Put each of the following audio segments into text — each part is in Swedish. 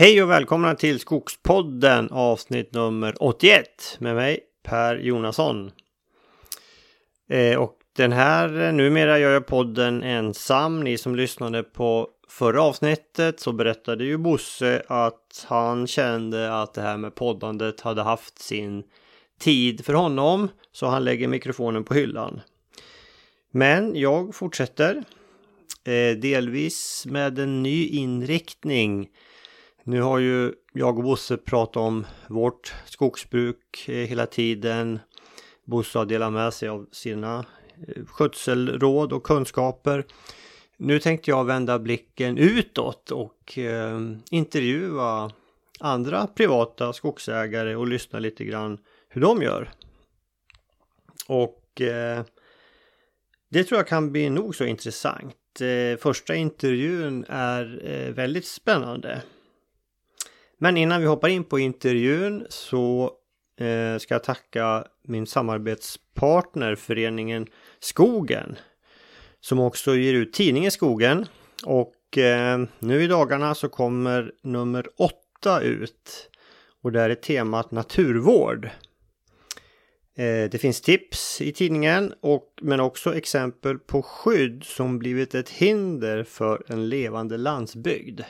Hej och välkomna till Skogspodden avsnitt nummer 81 med mig Per Jonasson. Eh, och den här, numera gör jag podden ensam. Ni som lyssnade på förra avsnittet så berättade ju Bosse att han kände att det här med poddandet hade haft sin tid för honom. Så han lägger mikrofonen på hyllan. Men jag fortsätter. Eh, delvis med en ny inriktning nu har ju jag och Bosse pratat om vårt skogsbruk eh, hela tiden. Bosse har delat med sig av sina eh, skötselråd och kunskaper. Nu tänkte jag vända blicken utåt och eh, intervjua andra privata skogsägare och lyssna lite grann hur de gör. Och eh, det tror jag kan bli nog så intressant. Eh, första intervjun är eh, väldigt spännande. Men innan vi hoppar in på intervjun så eh, ska jag tacka min samarbetspartner föreningen Skogen. Som också ger ut tidningen Skogen. Och eh, nu i dagarna så kommer nummer åtta ut. Och där är temat naturvård. Eh, det finns tips i tidningen och, men också exempel på skydd som blivit ett hinder för en levande landsbygd.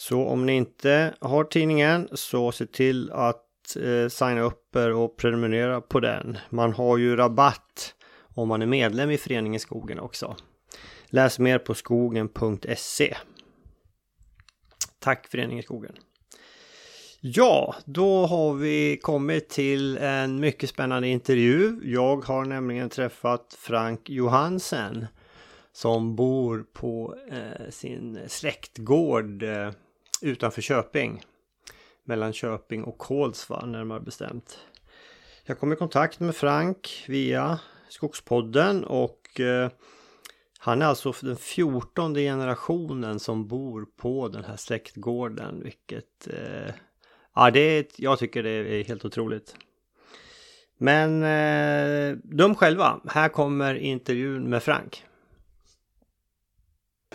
Så om ni inte har tidningen så se till att eh, signa upp er och prenumerera på den. Man har ju rabatt om man är medlem i Föreningen Skogen också. Läs mer på skogen.se. Tack Föreningen Skogen. Ja, då har vi kommit till en mycket spännande intervju. Jag har nämligen träffat Frank Johansen som bor på eh, sin släktgård eh, utanför Köping. Mellan Köping och Kolsva närmare bestämt. Jag kom i kontakt med Frank via Skogspodden och eh, han är alltså den fjortonde generationen som bor på den här släktgården. Vilket eh, ja, det är, jag tycker det är helt otroligt. Men eh, de själva. Här kommer intervjun med Frank.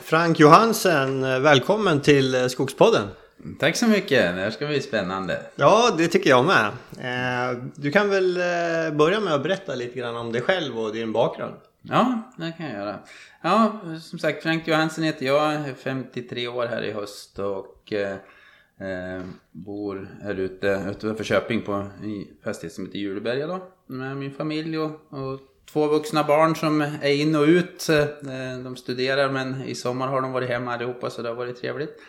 Frank Johansen, välkommen till Skogspodden. Tack så mycket, det här ska bli spännande. Ja, det tycker jag med. Eh, du kan väl eh, börja med att berätta lite grann om dig själv och din bakgrund. Ja, det kan jag göra. Ja, som sagt, Frank Johansen heter jag, är 53 år här i höst och eh, bor här ute utanför Köping på en fastighet som heter Juleberga då. Med min familj och, och två vuxna barn som är in och ut. Eh, de studerar men i sommar har de varit hemma allihopa så det har varit trevligt.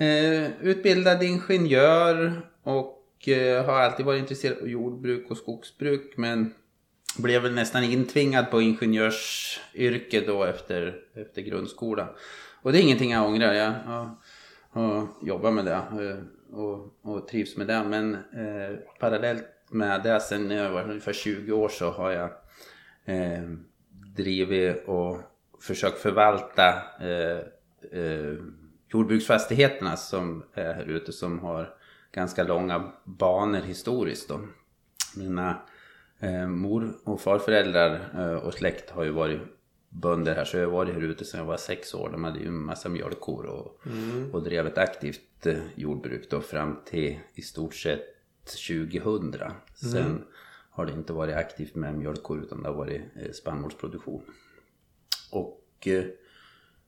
Eh, utbildad ingenjör och eh, har alltid varit intresserad av jordbruk och skogsbruk men blev väl nästan intvingad på ingenjörsyrke då efter, efter grundskolan. Och det är ingenting jag ångrar. Jag har, jobbat med det och, och trivs med det. Men eh, parallellt med det sen när jag var ungefär 20 år så har jag eh, drivit och försökt förvalta eh, eh, jordbruksfastigheterna som är här ute som har ganska långa banor historiskt. Då. Mina eh, mor och farföräldrar eh, och släkt har ju varit bönder här så jag har varit här ute sedan jag var sex år. De hade ju en massa mjölkkor och, mm. och drev ett aktivt eh, jordbruk då fram till i stort sett 2000. Sen mm har det inte varit aktivt med mjölkkor utan det har varit eh, spannmålsproduktion. Och eh,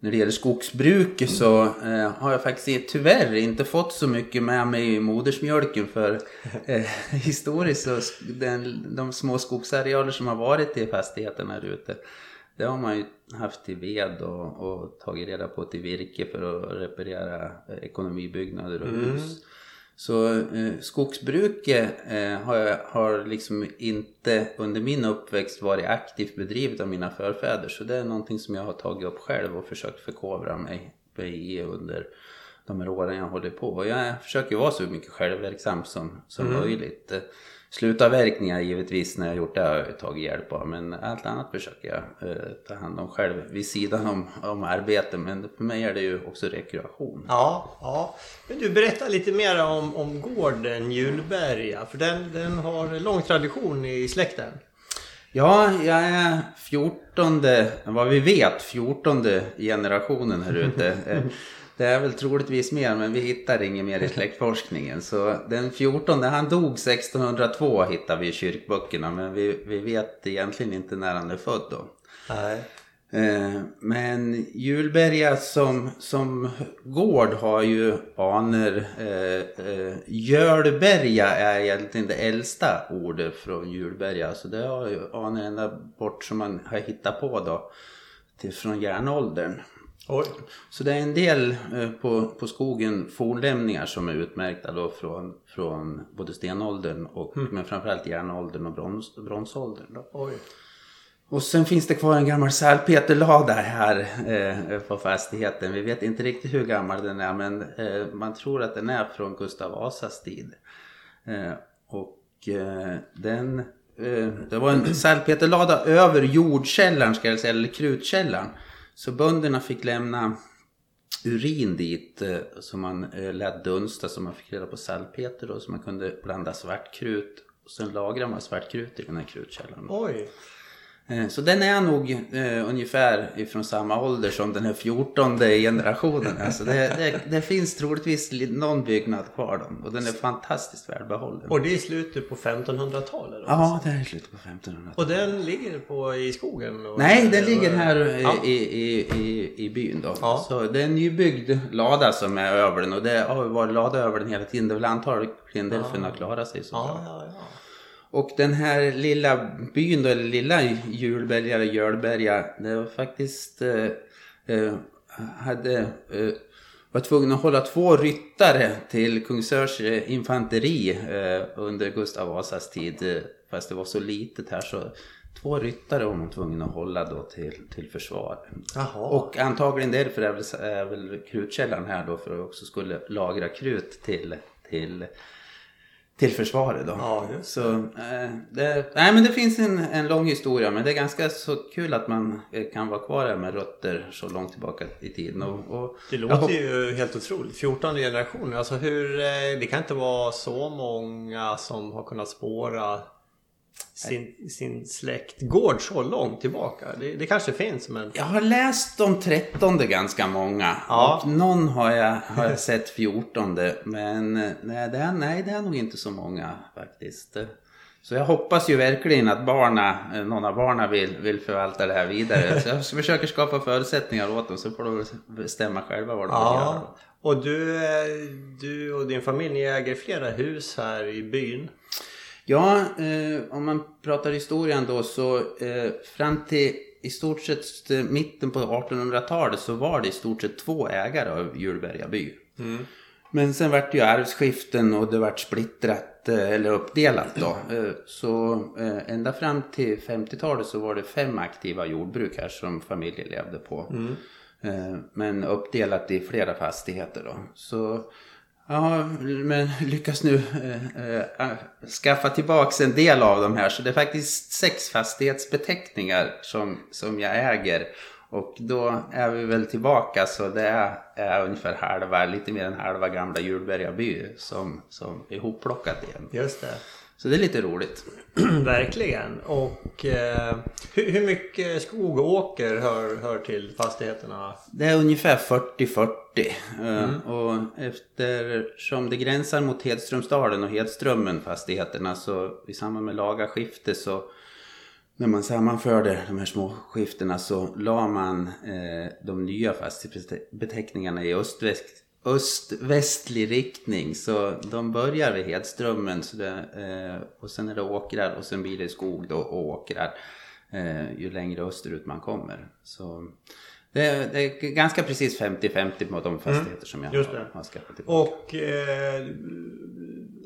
när det gäller skogsbruket så eh, har jag faktiskt tyvärr inte fått så mycket med mig i modersmjölken för eh, historiskt så den, de små skogsarealer som har varit i fastigheten här ute det har man ju haft till ved och, och tagit reda på till virke för att reparera ekonomibyggnader och mm. Så eh, skogsbruket eh, har, har liksom inte under min uppväxt varit aktivt bedrivet av mina förfäder. Så det är någonting som jag har tagit upp själv och försökt förkovra mig i under de här åren jag håller på. Och jag försöker vara så mycket självverksam som, som mm. möjligt. Slutavverkningar givetvis när jag gjort det har jag tagit hjälp av men allt annat försöker jag eh, ta hand om själv vid sidan om, om arbete men för mig är det ju också rekreation. Ja, ja. Men du berätta lite mer om, om gården Julberga för den, den har lång tradition i släkten. Ja, jag är fjortonde, vad vi vet, fjortonde generationen här ute. Det är väl troligtvis mer, men vi hittar inget mer i släktforskningen. Så den fjortonde, han dog 1602 hittar vi i kyrkböckerna, men vi, vi vet egentligen inte när han är född då. Nej. Eh, Men Julberga som, som gård har ju anor. Eh, eh, Jölberga är egentligen det äldsta ordet från Julberga. Så det har ju anor ända bort som man har hittat på då. Till, från järnåldern. Oj. Så det är en del eh, på, på skogen fornlämningar som är utmärkta då från, från både stenåldern och men framförallt järnåldern och brons, bronsåldern. Då. Oj. Och sen finns det kvar en gammal salpeterlada här eh, på fastigheten. Vi vet inte riktigt hur gammal den är men eh, man tror att den är från Gustav Vasas tid. Eh, och eh, den, eh, det var en salpeterlada över jordkällaren ska jag säga, eller krutkällaren. Så bönderna fick lämna urin dit eh, som man eh, lät dunsta så man fick reda på salpeter då så man kunde blanda svartkrut. Och sen lagrade man svartkrut i den här krutkällaren. Oj. Eh, Så den är nog eh, ungefär ifrån samma ålder som den här 14 generationen. Alltså det, det, det finns troligtvis li- någon byggnad kvar då, och den är fantastiskt välbehållen. Och det är slutet på 1500-talet? då? Ja, det är slutet på 1500-talet. Och den ligger på, i skogen? Nej, den ligger här eh, Ja. i, i, i, i byn då. Ja. Så det är en nybyggd lada som är över den och det har varit lada över den hela tiden. Det är väl antagligen därför den har klarat sig så bra. Ja. Och den här lilla byn då, eller lilla Julberga eller Jölberga, det var faktiskt eh, eh, hade eh, var tvungen att hålla två ryttare till Kungsörs eh, infanteri eh, under Gustav Vasas tid. Fast det var så litet här så två ryttare var man tvungen att hålla då till, till försvar. Jaha. Och antagligen därför är väl, är väl krutkällan här då för att också skulle lagra krut till, till till försvaret då. Ja, så, eh, det, nej men det finns en, en lång historia men det är ganska så kul att man eh, kan vara kvar här med rötter så långt tillbaka i tiden. Och, och Det låter ju helt otroligt. 14 generationer. Alltså hur, eh, det kan inte vara så många som har kunnat spåra sin, sin släktgård så långt tillbaka. Det, det kanske finns men... Jag har läst om trettonde ganska många. Ja. Och någon har jag, har jag sett fjortonde. Men nej det, är, nej, det är nog inte så många faktiskt. Så jag hoppas ju verkligen att barna, eh, någon av barnen vill, vill förvalta det här vidare. Så jag försöker skapa förutsättningar åt dem så får de bestämma själva vad de vill göra. Ja. Och du, eh, du och din familj äger flera hus här i byn. Ja, eh, om man pratar historien då så eh, fram till i stort sett eh, mitten på 1800-talet så var det i stort sett två ägare av Julberga by. Men sen vart det ju arvsskiften och det vart splittrat eh, eller uppdelat då. Eh, Så ända fram till 50-talet så var det fem aktiva jordbruk här som familjen levde på. Eh, Men uppdelat i flera fastigheter då. Så Ja, men lyckas nu eh, eh, skaffa tillbaks en del av de här. Så det är faktiskt sex fastighetsbeteckningar som, som jag äger. Och då är vi väl tillbaka så det är, är ungefär halva, lite mer än halva gamla Julberga by som, som är ihopplockat igen. Just det. Så det är lite roligt. Verkligen. Och eh, hur, hur mycket skog och åker hör, hör till fastigheterna? Det är ungefär 40-40. eh, Och eftersom det gränsar mot Hedströmsdalen och Hedströmmen fastigheterna så i samband med lagarskifte så när man sammanförde de här små skiftena så la man eh, de nya fastighetsbeteckningarna i öst-väst öst-västlig riktning så de börjar vid Hedströmmen så det, eh, och sen är det åkrar och sen blir det skog då och åkrar eh, ju längre österut man kommer. Så det, är- det är ganska precis 50-50 på de fastigheter som jag har, har skaffat tillbaka. Och eh,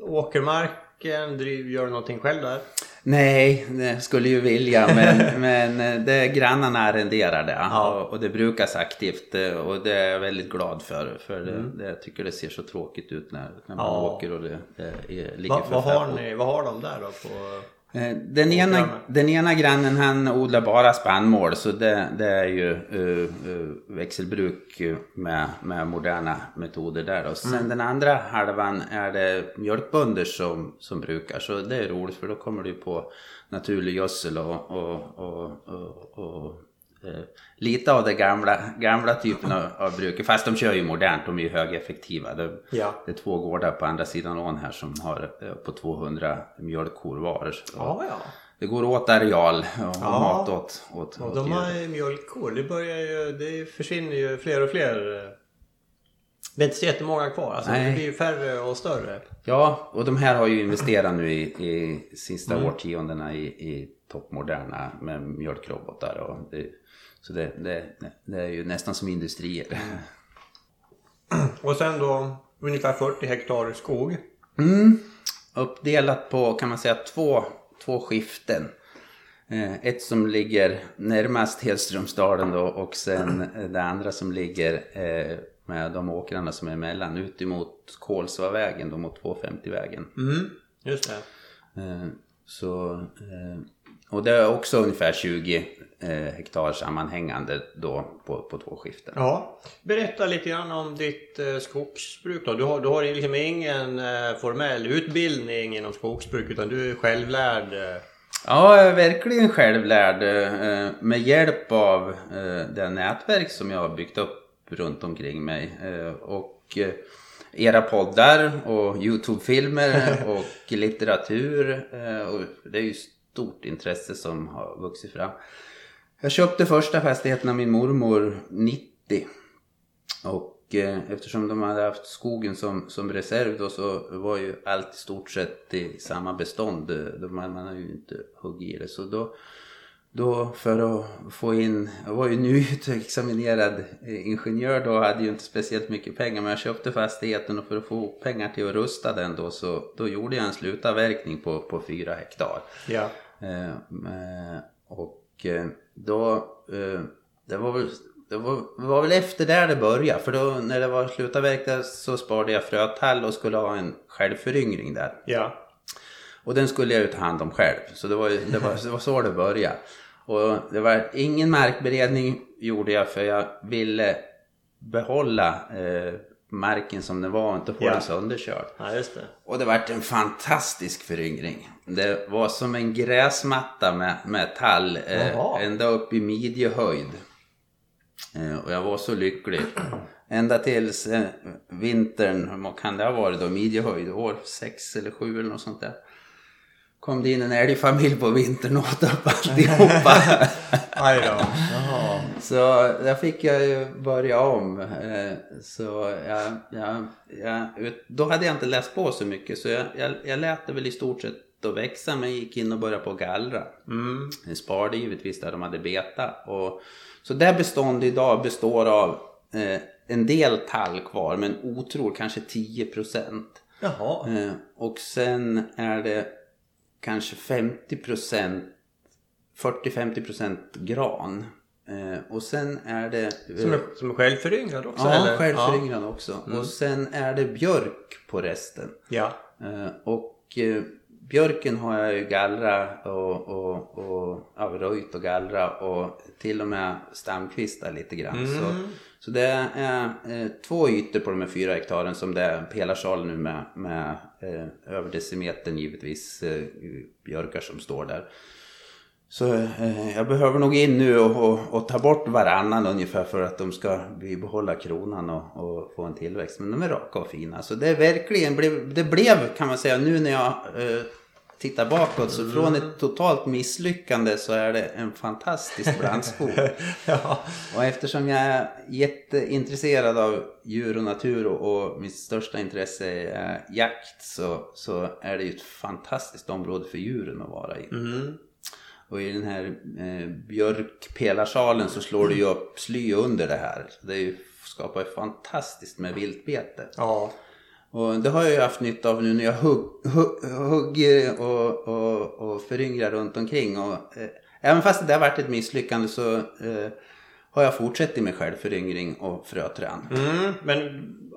åkermarken, driv, gör du någonting själv där? Nej, det skulle ju vilja men, men eh, det, grannarna arrenderar det Ja. och, och det brukas aktivt eh, och det är jag väldigt glad för. För det, det, jag tycker det ser så tråkigt ut när, när man Ja. åker och det, det är, ligger Va, för vad, har ni, vad har de där då? På... Eh, Den ena, den ena grannen han odlar bara spannmål så det, det är ju uh, uh, växelbruk med, med moderna metoder där. Och sen den andra halvan är det mjölkbönder som, som brukar så det är roligt för då kommer du på naturlig gödsel och, och, och, och, lite av den gamla, gamla typen av, av bruk. Fast de kör ju modernt, de är ju högeffektiva. Det, Ja. det är två gårdar på andra sidan ån här som har eh, på 200 mjölkkor var. Ja, ja. Det går åt areal och Ja. mat åt, åt, Och åt de har ju mjölkkor. Det börjar ju, det försvinner ju fler och fler. Det är inte så jättemånga kvar. Alltså, Nej. det blir ju färre och större. Ja, och de här har ju investerat nu i, i sista Mm. årtiondena i, i toppmoderna med mjölkrobotar. Och det, så det, det, det är ju nästan som industrier. Och sen då ungefär 40 hektar skog. Mm. Uppdelat på kan man säga två, två skiften. Eh, ett som ligger närmast Hedströmsdalen då och sen det andra som ligger eh, med de åkrarna som är emellan ut emot Kolsvavägen då mot 250-vägen. Mm, just det. Eh, så, och det är också ungefär 20 eh, hektar sammanhängande då på, på två skiften. Ja. Berätta lite grann om ditt eh, skogsbruk då. Du har, du har liksom ingen eh, formell utbildning inom skogsbruk utan du är självlärd. Eh. Ja, jag är verkligen självlärd eh, med hjälp av eh, det nätverk som jag har byggt upp runt omkring mig. Eh, och eh, era poddar och Youtube-filmer och litteratur. Eh, och det är ju stort intresse som har vuxit fram. Jag köpte första fastigheten av min mormor 90. Och eh, eftersom de hade haft skogen som, som reserv då så var ju allt i stort sett i samma bestånd. Man, man har ju inte huggit i det. Så då, då för att få in, jag var ju nyutexaminerad ingenjör då hade ju inte speciellt mycket pengar men jag köpte fastigheten och för att få pengar till att rusta den då så då gjorde jag en slutavverkning på, på fyra hektar. Ja. Eh, eh, och eh, då, eh, det var väl det var, var väl efter där det började för då när det var slutavverkat så sparade jag frötall och skulle ha en självföryngring där. Ja. Och den skulle jag ju ta hand om själv. Så det var, det var, det var så det började. Och det var ingen markberedning gjorde jag för jag ville behålla eh, marken som den var och inte få Ja. den sönderkörd. Ja, det. Och det vart en fantastisk föryngring. Det var som en gräsmatta med, med tall eh, ända upp i midjehöjd. Eh, och jag var så lycklig. Ända tills eh, vintern, vad kan det ha varit då, midjehöjd, år sex eller sju eller något sånt där. Kom det in en älgfamilj på vintern och åt upp alltihopa. Aj då. Jaha. Så där fick jag ju börja om. Eh, Så jag, jag, jag, då hade jag inte läst på så mycket så jag, jag, jag lät det väl i stort sett att växa men gick in och började på gallra. Mm. Jag sparade givetvis där de hade beta. Och, så det bestånd idag består av eh, en del tall kvar men otroligt kanske 10 procent. Jaha. Eh, och sen är det kanske 50 procent 40-50% gran. Eh, och sen är det... eh, Som är, som är självföryngrad också Ja, eller? självföryngrande också. Och sen är det björk på resten. Ja. Eh, och eh, björken har jag ju gallra och, och, och ja, röjt och gallra och till och med stamkvistar lite grann. Så, så det är eh, två ytor på de här fyra hektaren som det är pelarsal nu med, med eh, över decimetern givetvis eh, björkar som står där. Så eh, jag behöver nog in nu och, och, och ta bort varannan ungefär för att de ska bibehålla kronan och, och få en tillväxt. Men de är raka och fina. Så det är verkligen, det blev kan man säga nu när jag eh, tittar bakåt. Så från ett totalt misslyckande så är det en fantastisk blandskog. ja. Och eftersom jag är jätteintresserad av djur och natur och, och mitt största intresse är jakt så, så är det ju ett fantastiskt område för djuren att vara i. Mm. Och i den här eh, björkpelarsalen så slår det ju upp sly under det här. Det är ju, skapar ju fantastiskt med viltbete. Ja. Och det har jag ju haft nytta av nu när jag hugg, hugg, hugger och, och, och föryngrar runt omkring. Och, eh, även fast det har varit ett misslyckande så eh, har jag fortsatt med självföryngring och fröträd. Mm. Men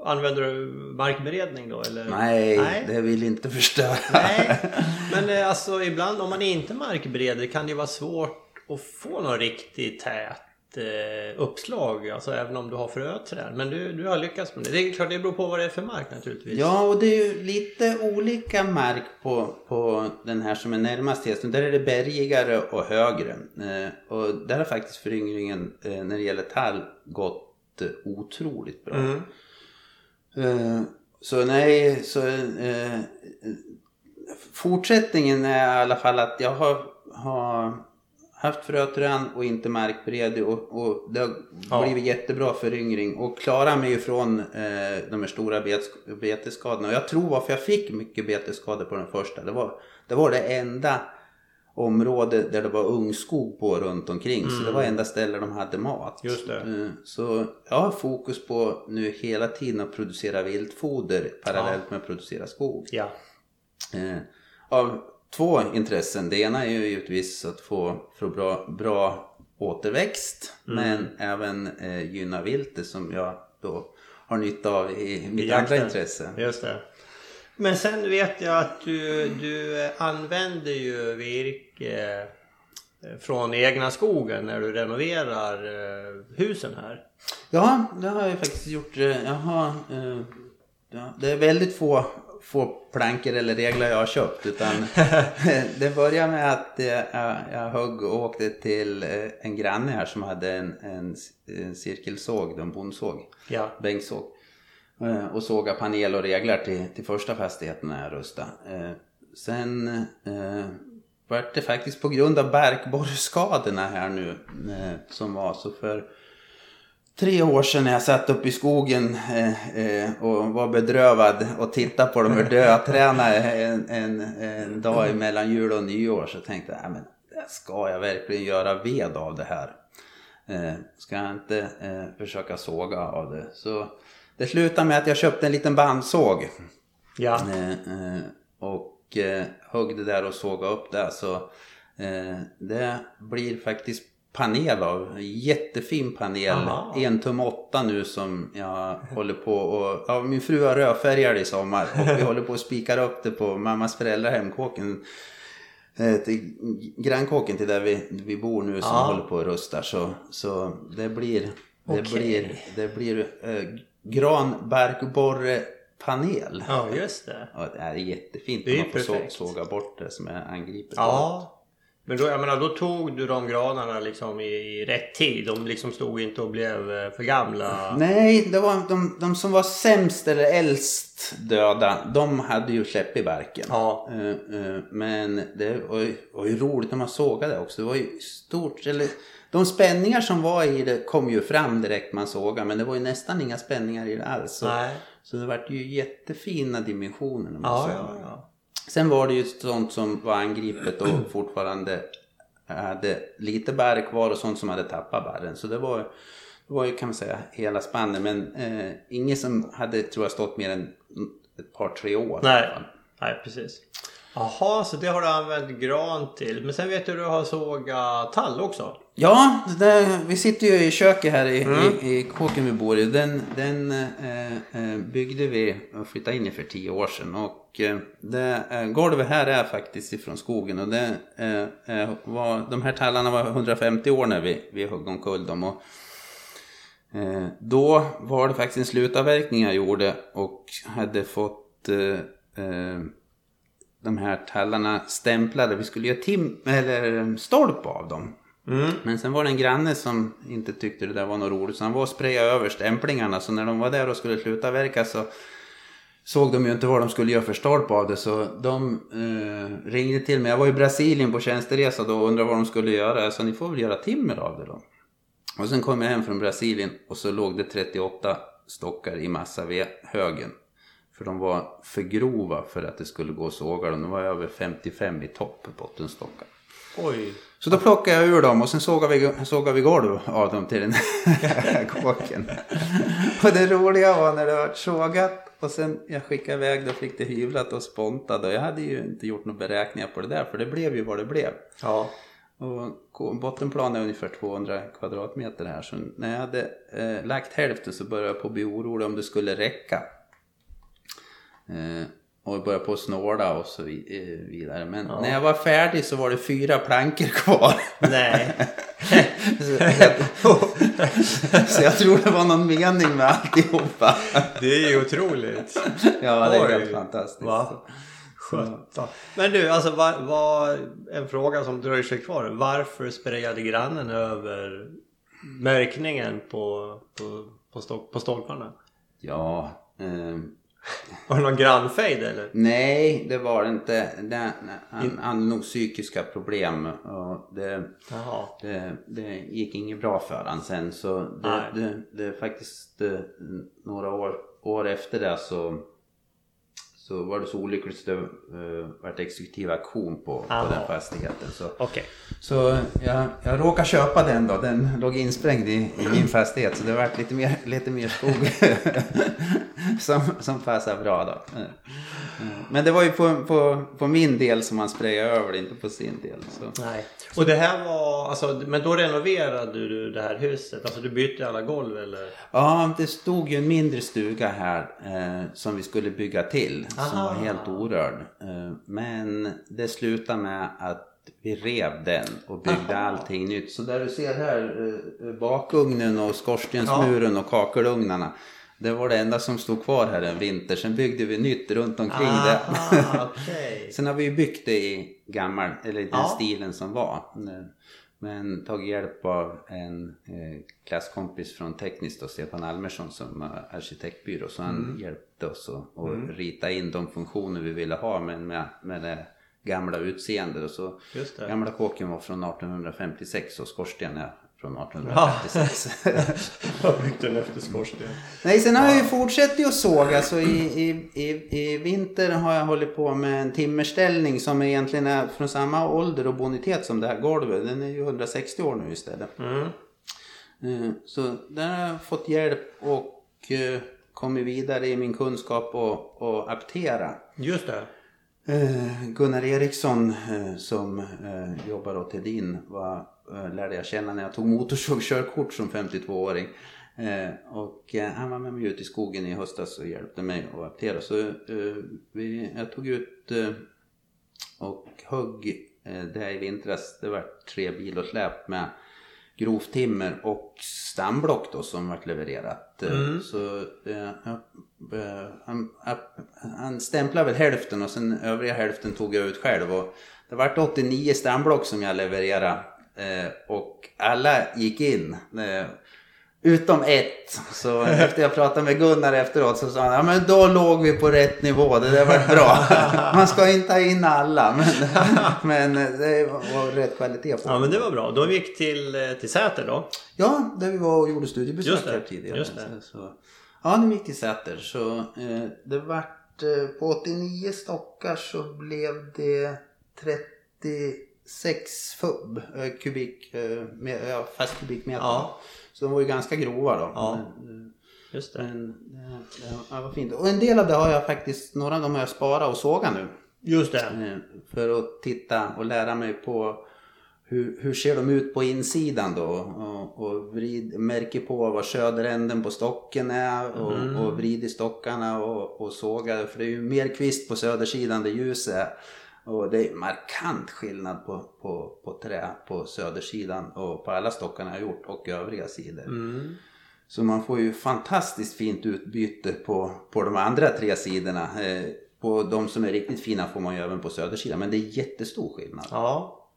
använder du markberedning då eller? Nej, Nej, det vill inte förstöra. Nej, men eh, alltså ibland om man inte markbereder kan det vara svårt att få någon riktigt tät eh, uppslag. Alltså även om du har fröträd. Men du, du har lyckats med det. Det är klart det beror på vad det är för mark naturligtvis. Ja och det är ju lite olika mark på, på den här som är närmast hästen. Där är det bergigare och högre. Eh, och där har faktiskt föryngringen eh, när det gäller tall gått eh, otroligt bra. Mm. Eh, så nej, så eh, fortsättningen är i alla fall att jag har, har haft fröträd och inte markbered och, och det har ja. blivit jättebra föryngring och klarar mig ifrån eh, de här stora bet, betesskadorna. Och jag tror varför jag fick mycket betesskador på den första, det var det, var det enda område där det var ungskog på runt omkring. Mm. Så det var mm. enda ställe de hade mat. Just det. Eh, så jag har fokus på nu hela tiden att producera viltfoder parallellt ja. med att producera skog. Ja. Eh, av två intressen. Det ena är ju givetvis att få, få bra, bra återväxt mm. men även eh, gynna viltet som jag då har nytta av i mitt andra intresse. Just det. Men sen vet jag att du, du använder ju virke eh, från egna skogen när du renoverar eh, husen här. Ja, det har jag faktiskt gjort. Jag har, ja, det är väldigt få få plankor eller regler jag har köpt. Utan det började med att jag, jag högg och åkte till eh, en granne här som hade en, en, en cirkelsåg, en bondsåg, ja. bänksåg. Eh, och såga panel och reglar till, till första fastigheten när jag rustade. Eh, sen eh, vart det faktiskt på grund av barkborrskadorna här nu som var så för tre år sedan när jag satt uppe i skogen eh, eh, och var bedrövad och tittade på de här dödträna en, en, en dag mellan jul och nyår så tänkte jag, men ska jag verkligen göra ved av det här? Eh, ska jag inte försöka såga av det? Så det slutade med att jag köpte en liten bandsåg. Ja. Och högg det där och sågade upp det. Så det blir faktiskt panel av. Jättefin panel. Aha. En tum åtta nu som jag håller på och... Ja, min fru har rödfärgat i sommar och vi håller på att spika upp det på mammas föräldrahem. Kåken, eh, till grannkåken till där vi, vi bor nu som ja. håller på att rusta. Så, så det blir... Det okay. blir, det blir eh, granbarkborrepanel. Ja, just det. Ja, det är jättefint. Det är man får såga bort det som är angripet. Ja. Men då, jag menar, då tog du de granarna liksom i, i rätt tid? De liksom stod inte och blev eh, för gamla? Nej, det var de, de som var sämst eller äldst döda. De hade ju släpp i barken. Ja. Uh, uh, men det var ju, var ju roligt när man sågade också. Det var ju stort. Eller, de spänningar som var i det kom ju fram direkt man sågade. Men det var ju nästan inga spänningar i det alls. Så, Nej. så det vart ju jättefina dimensioner när man ja, sågade. Ja, ja. Sen var det ju sånt som var angripet och fortfarande hade lite bär kvar och sånt som hade tappat bären. Så det var, det var ju kan man säga hela spannet. Men eh, inget som hade tror jag stått mer än ett par tre år. Nej, Nej precis. Jaha, så det har du använt gran till. Men sen vet du att du har sågat tall också? Ja, det, vi sitter ju i köket här i, mm. i, i kåken vi bor i. Den, den eh, eh byggde vi och flyttade in i för tio år sedan. Och eh, det, eh, golvet här är faktiskt ifrån skogen. Och det, eh, var, de här tallarna var 150 år när vi, vi högg omkull dem. Och, då var det faktiskt en slutavverkning jag gjorde och hade fått de här tallarna stämplade. Vi skulle göra tim eller stolp av dem. Mm. Men sen var det en granne som inte tyckte det där var något roligt. Så han var och sprayade över stämplingarna. Så när de var där och skulle sluta verka så såg de ju inte vad de skulle göra för stolp av det. Så de eh, ringde till mig. Jag var i Brasilien på tjänsteresa då och undrade vad de skulle göra. Jag sa ni får väl göra timmer av det då. Och sen kom jag hem från Brasilien och så låg det 38 stockar i massa högen. För de var för grova för att det skulle gå att såga dem. De var över 55 i topp, bottenstockar. Oj. Så då plockade jag ur dem och sen sågade vi, sågade vi golv av dem till den här kåken. och det roliga var när det var sågat och sen jag skickade iväg det och fick det hyvlat och spontat. Och jag hade ju inte gjort några beräkningar på det där för det blev ju vad det blev. Ja. Och bottenplan är ungefär 200 kvadratmeter här. Så när jag hade eh, lagt hälften så började jag på bli orolig om det skulle räcka. Eh, och började på att snåla och så eh, vidare. Men ja. när jag var färdig så var det fyra plankor kvar. Nej. så, jag, tror det var någon mening med alltihopa. det är ju otroligt. Ja, det är helt fantastiskt. Va? Sjutton. Men du, alltså var, var, en fråga som dröjer sig kvar. Varför sprayade grannen över märkningen på, på, på, stol, på stolparna? Ja, eh, var det någon grannfejd eller? Nej, det var det inte. Det, han, hade nog psykiska problem. Och det, det, det, gick inget bra för honom sen. Så det, det, det, faktiskt eh, några år, år efter det så så var det så olyckligt så det uh, vart exekutiv auktion på, på den fastigheten. Så, okay. så jag, jag råkade köpa den då. Den låg insprängd i, i min fastighet så det vart lite mer, lite mer skog som, som passade bra då. Men det var ju på, på, på min del som man sprayade över inte på sin del. Så. Nej. Och det här var, alltså, men då renoverade du det här huset? Alltså du bytte alla golv eller? Ja, det stod ju en mindre stuga här eh, som vi skulle bygga till. Aha. Som var helt orörd. Eh, men det slutade med att vi rev den och byggde Aha. allting nytt. Så där du ser här, eh, bakugnen och skorstensmuren ja. och kakelugnarna. Det var det enda som stod kvar här en vinter. Sen byggde vi nytt runt omkring Aha, det. okay. Sen har vi byggt det i gammal, eller den ja. stilen som var. Men tagit hjälp av en eh, klasskompis från Tekniskt och Stefan Almersson som arkitektbyrå. Så han mm. hjälpte oss att, att mm. rita in de funktioner vi ville ha men med, med det gamla utseendet. Och så gamla kåken var från 1856 och skorstenen är från 1856. Jag byggde den efter skorsten. Nej, sen har jag ju fortsatt att såga. Så i, i, i, i vinter har jag hållit på med en timmerställning som egentligen är från samma ålder och bonitet som det här golvet. Den är ju 160 år nu istället. Mm. Eh, så där har jag fått hjälp och eh, kommit vidare i min kunskap och, och aptera. Just det. Eh, Gunnar Eriksson som jobbar åt Hedin var Eh, lärde jag känna när jag tog motorsågkörkort som 52-åring. Eh, och eh, han var med mig ut i skogen i höstas och hjälpte mig att aptera. Så vi, jag tog ut och högg det i vintras. Det var tre bilosläp med grovt timmer och stamblock då som vart levererat. Mm. Så han, han stämplade väl hälften och sen övriga hälften tog jag ut själv. Och det vart 89 stamblock som jag levererade Eh, och alla gick in. Eh, utom ett. Så efter jag pratade med Gunnar efteråt så sa han, ja men då låg vi på rätt nivå, det där var bra. Man ska inte ha in alla, men, men det var rätt kvalitet på Ja men det var bra. Då gick till, till Säter då? Ja, där vi var och gjorde studiebesök här tidigare. Just det. Så, ja, de gick till Säter. Så eh, det vart, eh, på 89 stockar så blev det 30 6 fub, kubik, eh, med, fast kubikmeter. Ja. Så de var ju ganska grova då. Ja. Just det. Men, det, det var fint. Och en del av det har jag faktiskt, några av dem har jag sparat och sågat nu. Just det. Eh, för att titta och lära mig på hur, hur ser de ut på insidan då? Och, och vrid, märker på vad söderänden på stocken är och, mm. och vrid i stockarna och, och såga. För det är ju mer kvist på södersidan där ljus är. Och det är markant skillnad på, på, på trä på södersidan och på alla stockarna jag gjort och övriga sidor. Mm. Så man får ju fantastiskt fint utbyte på, på de andra tre sidorna. Eh, på de som är riktigt fina får man ju även på södersidan men det är jättestor skillnad. Ja.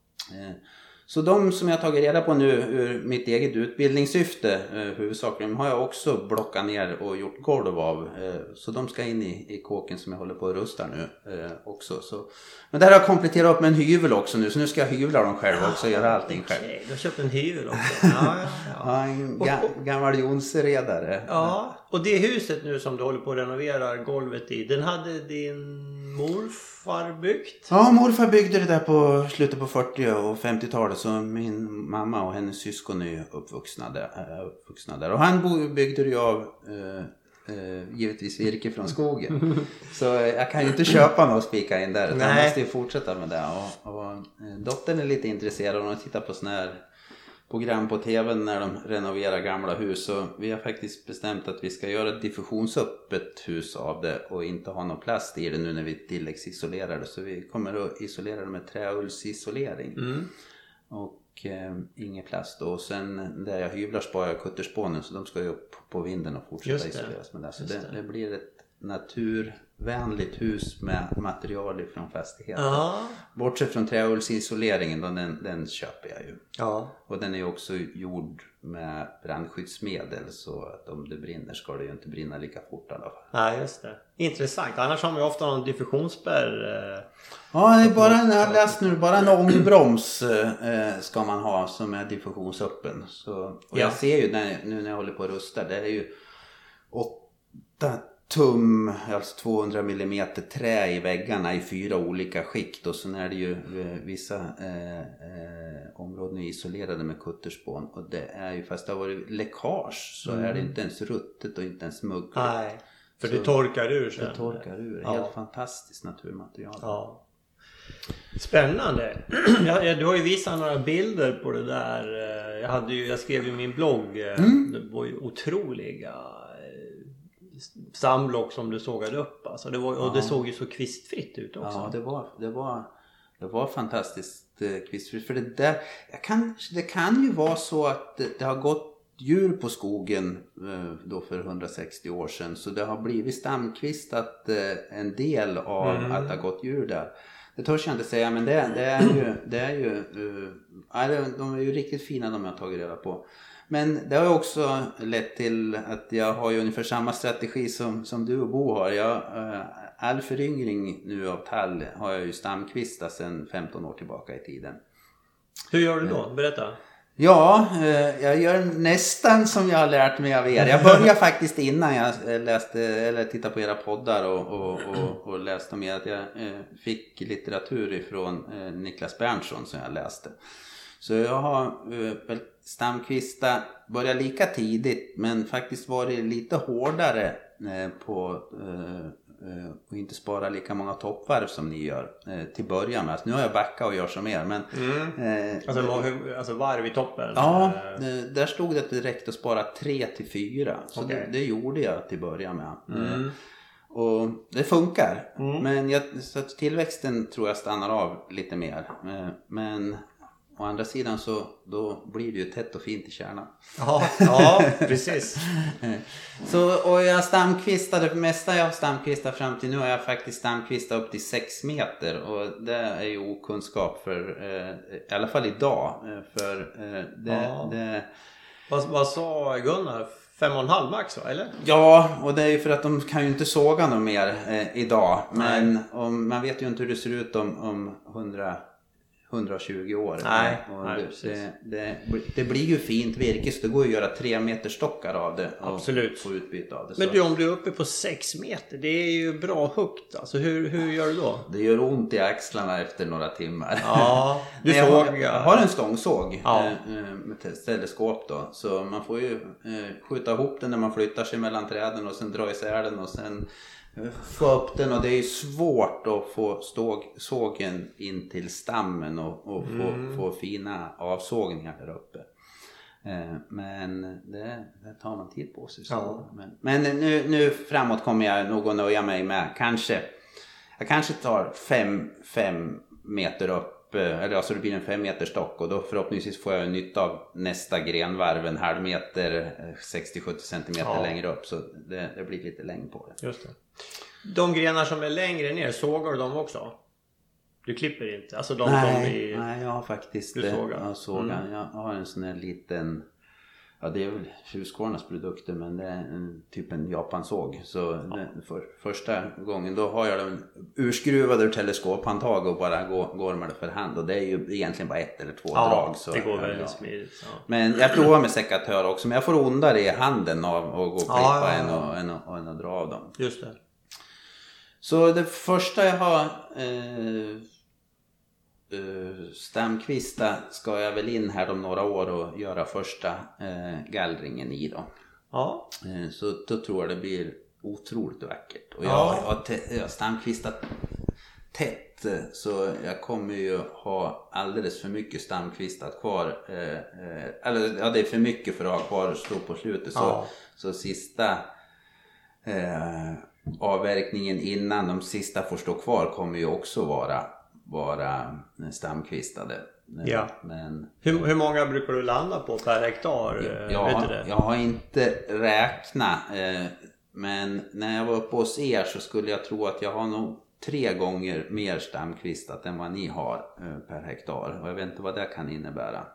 Så de som jag tagit reda på nu ur mitt eget utbildningssyfte eh, huvudsakligen har jag också blockat ner och gjort golv av. Eh, så de ska in i, i kåken som jag håller på att rusta nu eh, också. Så. Men här har jag kompletterat upp med en hyvel också nu så nu ska jag hyvla dem själv också och göra allting själv. Okej, du har köpt en hyvel också. Ja, ja, ja. ja en ga gammal Jonseredare. Ja, och det huset nu som du håller på att renovera golvet i, den hade din morfar byggt? Ja, morfar byggde det där på slutet på 40 och 50-talet så min mamma och hennes syskon är uppvuxna där. uppvuxna där. Och han byggde det ju av eh, eh, givetvis virke från skogen. så jag kan ju inte köpa något och spika in där. Utan jag måste ju fortsätta med det. Och, och, dottern är lite intresserad. Hon tittar på sådana här program på tv när de renoverar gamla hus. Och vi har faktiskt bestämt att vi ska göra ett diffusionsöppet hus av det och inte ha någon plast i det nu när vi tilläggsisolerar det. Så vi kommer att isolera det med träullsisolering. Mm. Och eh, ingen plast. Och sen där jag hyvlar sparar jag kutterspånen så de ska ju upp på vinden och fortsätta isoleras med det. Så det, det. blir ett naturvänligt hus med material ifrån fastigheten. Ja. Bortsett från träullsisoleringen den, den köper jag ju. Ja. Och den är också gjord med brandskyddsmedel så att om det brinner ska det ju inte brinna lika fort i alla fall. Nej, just det. Intressant. Annars har man ju ofta någon diffusionsspärr. eh, Ja, det är bara en, jag läst nu, bara en ångbroms eh, ska man ha som är diffusionsöppen. Så, och Ja. jag ser ju när, nu när jag håller på och rustar, det är ju 8 tum, alltså 200 mm trä i väggarna i fyra olika skikt och sen är det ju eh, vissa eh, eh, områden är isolerade med kutterspån och det är ju, fast det har varit läckage så är det inte ens ruttet och inte ens muggligt. Nej. För Så- det torkar ur sen. Det torkar ur. Ja. Helt fantastiskt naturmaterial. Ja. Spännande. Du har ju visat några bilder på det där. eh, Jag, hade ju, jag skrev ju min blogg. eh, Mm. Det var ju otroliga samblock som du sågade upp. Alltså det var, och det såg ju så kvistfritt ut också. Ja, det var, det var, det var fantastiskt eh, kvistfritt. För det där, kan, det kan ju vara så att det, har gått djur på skogen eh, då för 160 år sedan. Så det har blivit stamkvistat eh, en del av Mm. att det har gått djur där. Det törs jag inte säga men det, det är ju, det är ju, uh, de är ju riktigt fina de jag har tagit reda på. Men det har ju också lett till att jag har ju ungefär samma strategi som, som du och Bo har. Jag, eh, all föryngring nu av tall har jag ju stamkvistat sedan 15 år tillbaka i tiden. Hur gör du då? Berätta. Ja, eh, jag gör nästan som jag har lärt mig av er. Jag började faktiskt innan jag eh, läste, eller tittade på era poddar och, och, och, och läste om er att jag eh, fick litteratur ifrån eh, Niklas Berntsson som jag läste. Så jag har eh, stamkvista börjat lika tidigt men faktiskt varit lite hårdare eh, på eh, och inte spara lika många toppvarv som ni gör till början. Alltså, nu har jag backat och gör som er men eh, Alltså, hur- alltså varv i toppen? Ja, Eh, där stod det att det räckte att spara 3 till 4. Så Okej. det, det gjorde jag till början med. Mm. Eh, Och det funkar. Mm. Men jag, så tillväxten tror jag stannar av lite mer. Men å andra sidan så då blir det ju tätt och fint i kärnan. Ja, ja precis. Så, och jag stamkvistade, det mesta jag har stamkvistat fram till nu har jag faktiskt stamkvistat upp till 6 meter och det är ju okunskap för, eh, i alla fall idag. eh, För eh, det, Ja. det vad, vad sa Gunnar? Fem och en halv max va? Eller? Ja, och det är ju för att de kan ju inte såga något mer eh, idag. Men om, man vet ju inte hur det ser ut om, om 100, 120 år. Nej, nej, det, det, det, blir ju fint virke så det går ju att göra tre meter stockar av det. Absolut. Få utbyte av det. Men du om du är uppe på sex meter, det är ju bra högt. Alltså hur, hur gör du då? Det gör ont i axlarna efter några timmar. Ja, du jag, har, jag har en stångsåg Ja. eh, eh, med te- teleskop då. Så man får ju eh, skjuta ihop den när man flyttar sig mellan träden och sen dra isär den och sen få upp den. Och det är svårt att få ståg, sågen in till stammen och, och få, Mm. få fina avsågningar där uppe. Eh, Men det, det tar man tid på sig. Ja. Men, men nu, nu framåt kommer jag nog att nöja mig med kanske jag kanske tar fem, fem meter upp, eh, eller alltså det blir en fem meter stock och då förhoppningsvis får jag nytta av nästa grenvarv en halv meter, eh, 60-70 centimeter Ja. längre upp så det, det blir lite längd på det. Just det. De grenar som är längre ner, sågar du dem också? Du klipper inte? Alltså de som Nej, är... nej, jag har faktiskt Du eh, sågar? Jag, sågar. Mm. jag har en sån här liten Ja det är väl Husqvarnas produkter men det är en, typ en japansåg. Så den, för, första gången då har jag den urskruvad ur teleskophandtag och bara går, går med det för hand. Och det är ju egentligen bara ett eller två Ja, drag. Så, det går ja. väldigt smidigt. Ja. Men jag provar med sekatör också men jag får ondare i handen av att gå och klippa Ja, ja, än, ja. att, än, att, än att dra av dem. Just det. Så det första jag har eh, eh, stamkvista ska jag väl in här om några år och göra första eh, gallringen i då. Ja. Eh, så då tror jag det blir otroligt vackert. Och jag, Ja. jag, har te- jag har stamkvistat tätt så jag kommer ju ha alldeles för mycket stamkvistar kvar. Eh, eh, eller ja, det är för mycket för att ha kvar och stå på slutet. Så, Ja. så sista eh, avverkningen innan de sista får stå kvar kommer ju också vara, vara stamkvistade. Eh, Ja. Men Hur, hur många brukar du landa på per hektar? Eh, Ja, jag har inte räknat. Eh, men när jag var uppe hos er så skulle jag tro att jag har nog tre gånger mer stamkvistat än vad ni har eh, per hektar. Och jag vet inte vad det kan innebära.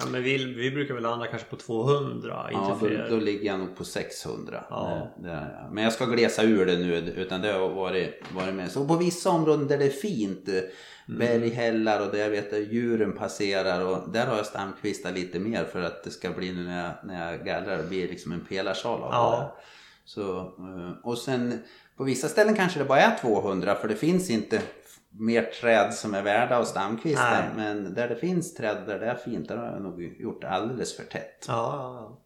Ja, men vi, vi brukar väl landa kanske på 200, inte Ja, då, fler. då ligger jag nog på 600. Ja. Det jag. Men jag ska glesa ur det nu utan det har varit, varit med. Så på vissa områden där det är fint, Mm. berghällar och där jag vet att djuren passerar och där har jag stamkvistat lite mer för att det ska bli nu när jag, när jag gallrar, det blir liksom en pelarsal av Ja. det. Så, eh, och sen på vissa ställen kanske det bara är 200 för det finns inte mer träd som är värda att stamkvista. Nej. Men där det finns träd där det är fint, där har jag nog gjort alldeles för tätt. Ja, ja, ja.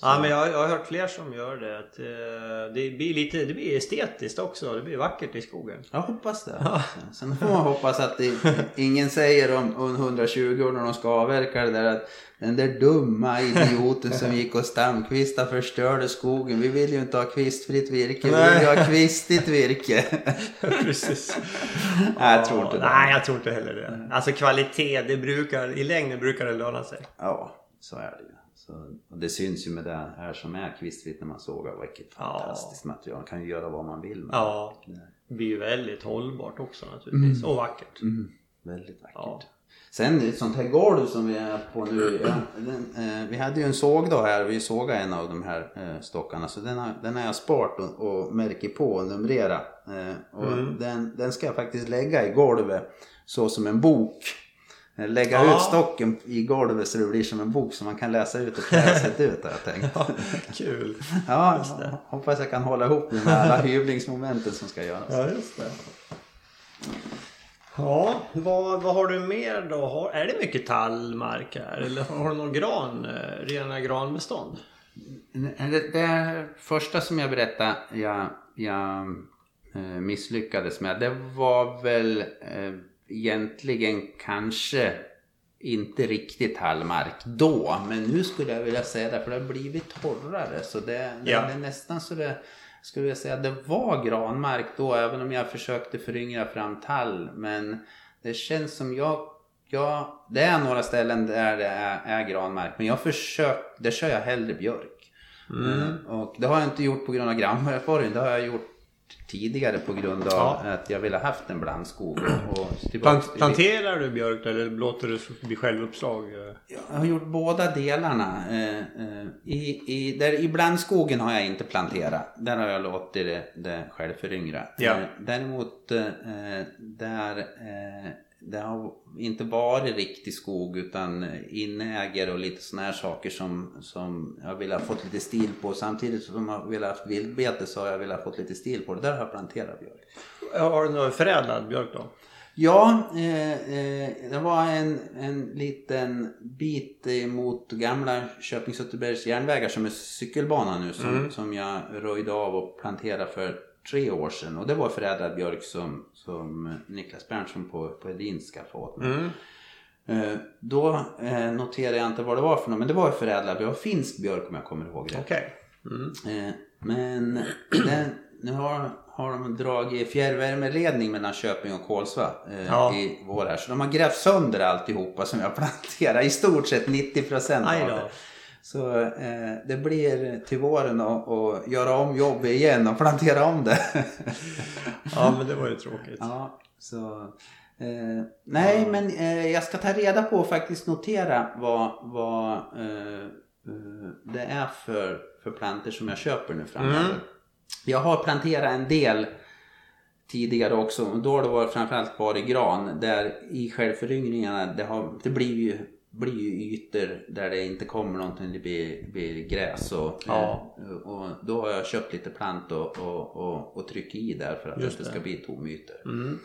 Ja men jag, jag har hört fler som gör det. Att, eh, det, blir lite, det blir estetiskt också. Det blir vackert i skogen. Jag hoppas det. Sen får man hoppas att det, ingen säger om, om 120 år när de ska avverka det där att den där dumma idioten som gick och stamkvistade förstörde skogen. Vi vill ju inte ha kvistfritt virke, vi vill ju ha kvistigt virke. Precis. Nej, jag tror inte det. Nej, jag tror inte heller det. Alltså kvalitet, det brukar, i längden brukar det löna sig. Ja, så är det ju. Så, och det syns ju med det här som är kvistfritt när man sågar. Vilket Ja. fantastiskt material. Man kan ju göra vad man vill med Ja, det blir ju väldigt hållbart också naturligtvis. Och vackert. Mm. Väldigt vackert. Ja. Sen ett sånt här golv som vi är på nu. Ja, den, eh, vi hade ju en sågdag här. Vi sågade en av de här eh, stockarna. Så den har, den har jag sparat och, och märker på och numrerat. Eh, och den, den ska jag faktiskt lägga i golvet så som en bok. Lägga Ja. ut stocken i golvet så det blir som en bok som man kan läsa ut och klä ut har jag tänkt. Kul. Ja, ja, hoppas jag kan hålla ihop det med alla hyvlingsmomenten som ska göras. Ja, just det. Ja, vad, vad har du mer då? Har, är det mycket tallmark här? Eller har du någon gran, eh, rena granbestånd? Det, det första som jag berättade jag, jag eh, misslyckades med det var väl eh, egentligen kanske inte riktigt tallmark då. Men nu skulle jag vilja säga det för det har blivit torrare. Så det, Ja. det är nästan så det skulle jag säga det var granmark då även om jag försökte föryngra fram tall. Men det känns som jag Ja, det är några ställen där det är, är granmark. Men jag försöker, där kör jag hellre björk. Mm. Och det har jag inte gjort på grund av grannmärkborgen. Det har jag gjort tidigare på grund av Ja. att jag ville haft en blandskog. Och, Plant, planterar du björk eller låter du det bli självuppslag? Jag har gjort båda delarna. Eh, eh, I, i, där, I blandskogen har jag inte planterat. Där har jag låtit det, det självföryngra. Ja. Eh, däremot där det har inte varit riktig skog utan inäger och lite såna här saker som, som jag vill ha fått lite stil på. Samtidigt som jag vill ha haft vildbete så har jag velat ha fått lite stil på det. Där har jag planterat björk. Har du någon förädlad björk då? Ja, eh, eh, det var en, en liten bit mot gamla Köping Sutterbergs järnvägar som är cykelbana nu som, som jag röjde av och planterade för tre år sedan. Och det var förädlad björk som, som Niklas Berntsson på, på Edin skaffade åt mig. Mm. Eh, då eh, noterade jag inte vad det var för något, men det var förädlad björk, finsk björk om jag kommer ihåg rätt. Okej. Mm. Eh, men den, nu har, har de dragit fjärrvärmeledning mellan Köping och Kolsva eh, Ja. i vår här. Så de har grävt sönder alltihopa som jag planterar. I stort sett 90% Aj av det. Så eh, det blir till våren att göra om jobbet igen och plantera om det. Ja, men det var ju tråkigt. ja, så, eh, nej, men eh, jag ska ta reda på och faktiskt notera vad, vad eh, eh, det är för, för planter som jag köper nu framöver. Mm. Jag har planterat en del tidigare också. Då har det varit framförallt varit gran. Där i självföryngringarna det, har, det blir ju blir ju ytor där det inte kommer någonting, det blir, blir gräs och, Ja. och då har jag köpt lite plant och, och, och, och tryckt i där för att Just det det. ska bli tomytor. Mm.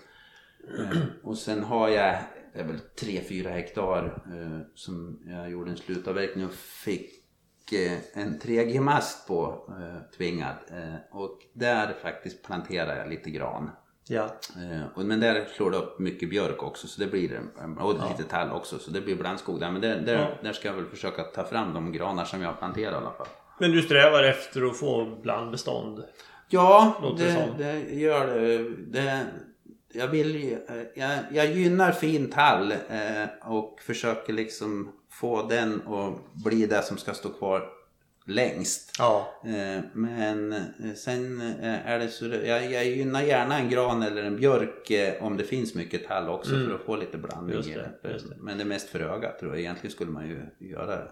Eh, Och sen har jag, det är väl 3-4 hektar eh, som jag gjorde en slutavverkning och fick eh, en 3G-mast på tvingad. Och där faktiskt planterade jag lite gran. Ja. Eh, och, men där slår det upp mycket björk också så det blir och lite tall också så det blir blandskog där. Men där, där, Ja. där ska jag väl försöka ta fram de granar som jag planterar i alla fall. Men du strävar efter att få blandbestånd? Ja, Låter det det, det gör det. det jag, vill, eh, jag, jag gynnar fin tall eh, och försöker liksom få den att bli det som ska stå kvar längst. Ja. Eh, Men eh, sen eh, är det så jag, jag gynnar gärna en gran eller en björk eh, om det finns mycket tall också för att få lite blandning. Mm. Just det, just det. Men det är mest för ögat tror jag. Egentligen skulle man ju göra det.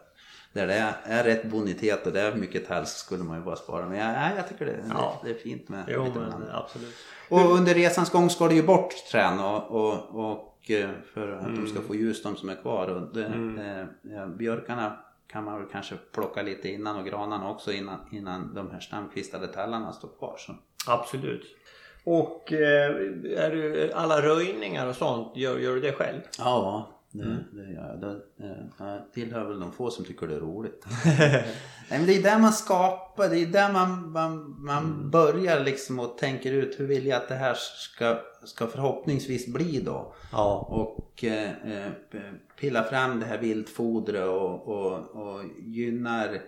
Där det är, rätt bonitet och det är mycket tall så skulle man ju bara spara. Men jag, jag tycker det, Ja. det, det är fint med Jo, lite blandning. absolut. Och under resans gång ska det ju bort trän och, och, och eh, för att de Mm. ska få ljus de som är kvar. Och det, eh, ja, björkarna kan man väl kanske plocka lite innan och granarna också innan, innan de här stamkvistade tallarna står kvar. Så. Absolut. Och eh, är du, alla röjningar och sånt, gör, gör du det själv? Ja, det, Mm. det gör jag. Det, eh, jag tillhör väl de få som tycker det är roligt. Nej, men det är där man skapar, det är där man, man, man Mm. börjar liksom och tänker ut hur vill jag att det här ska, ska förhoppningsvis bli då. Ja. och eh, eh, pilla fram det här viltfodret och, och, och gynnar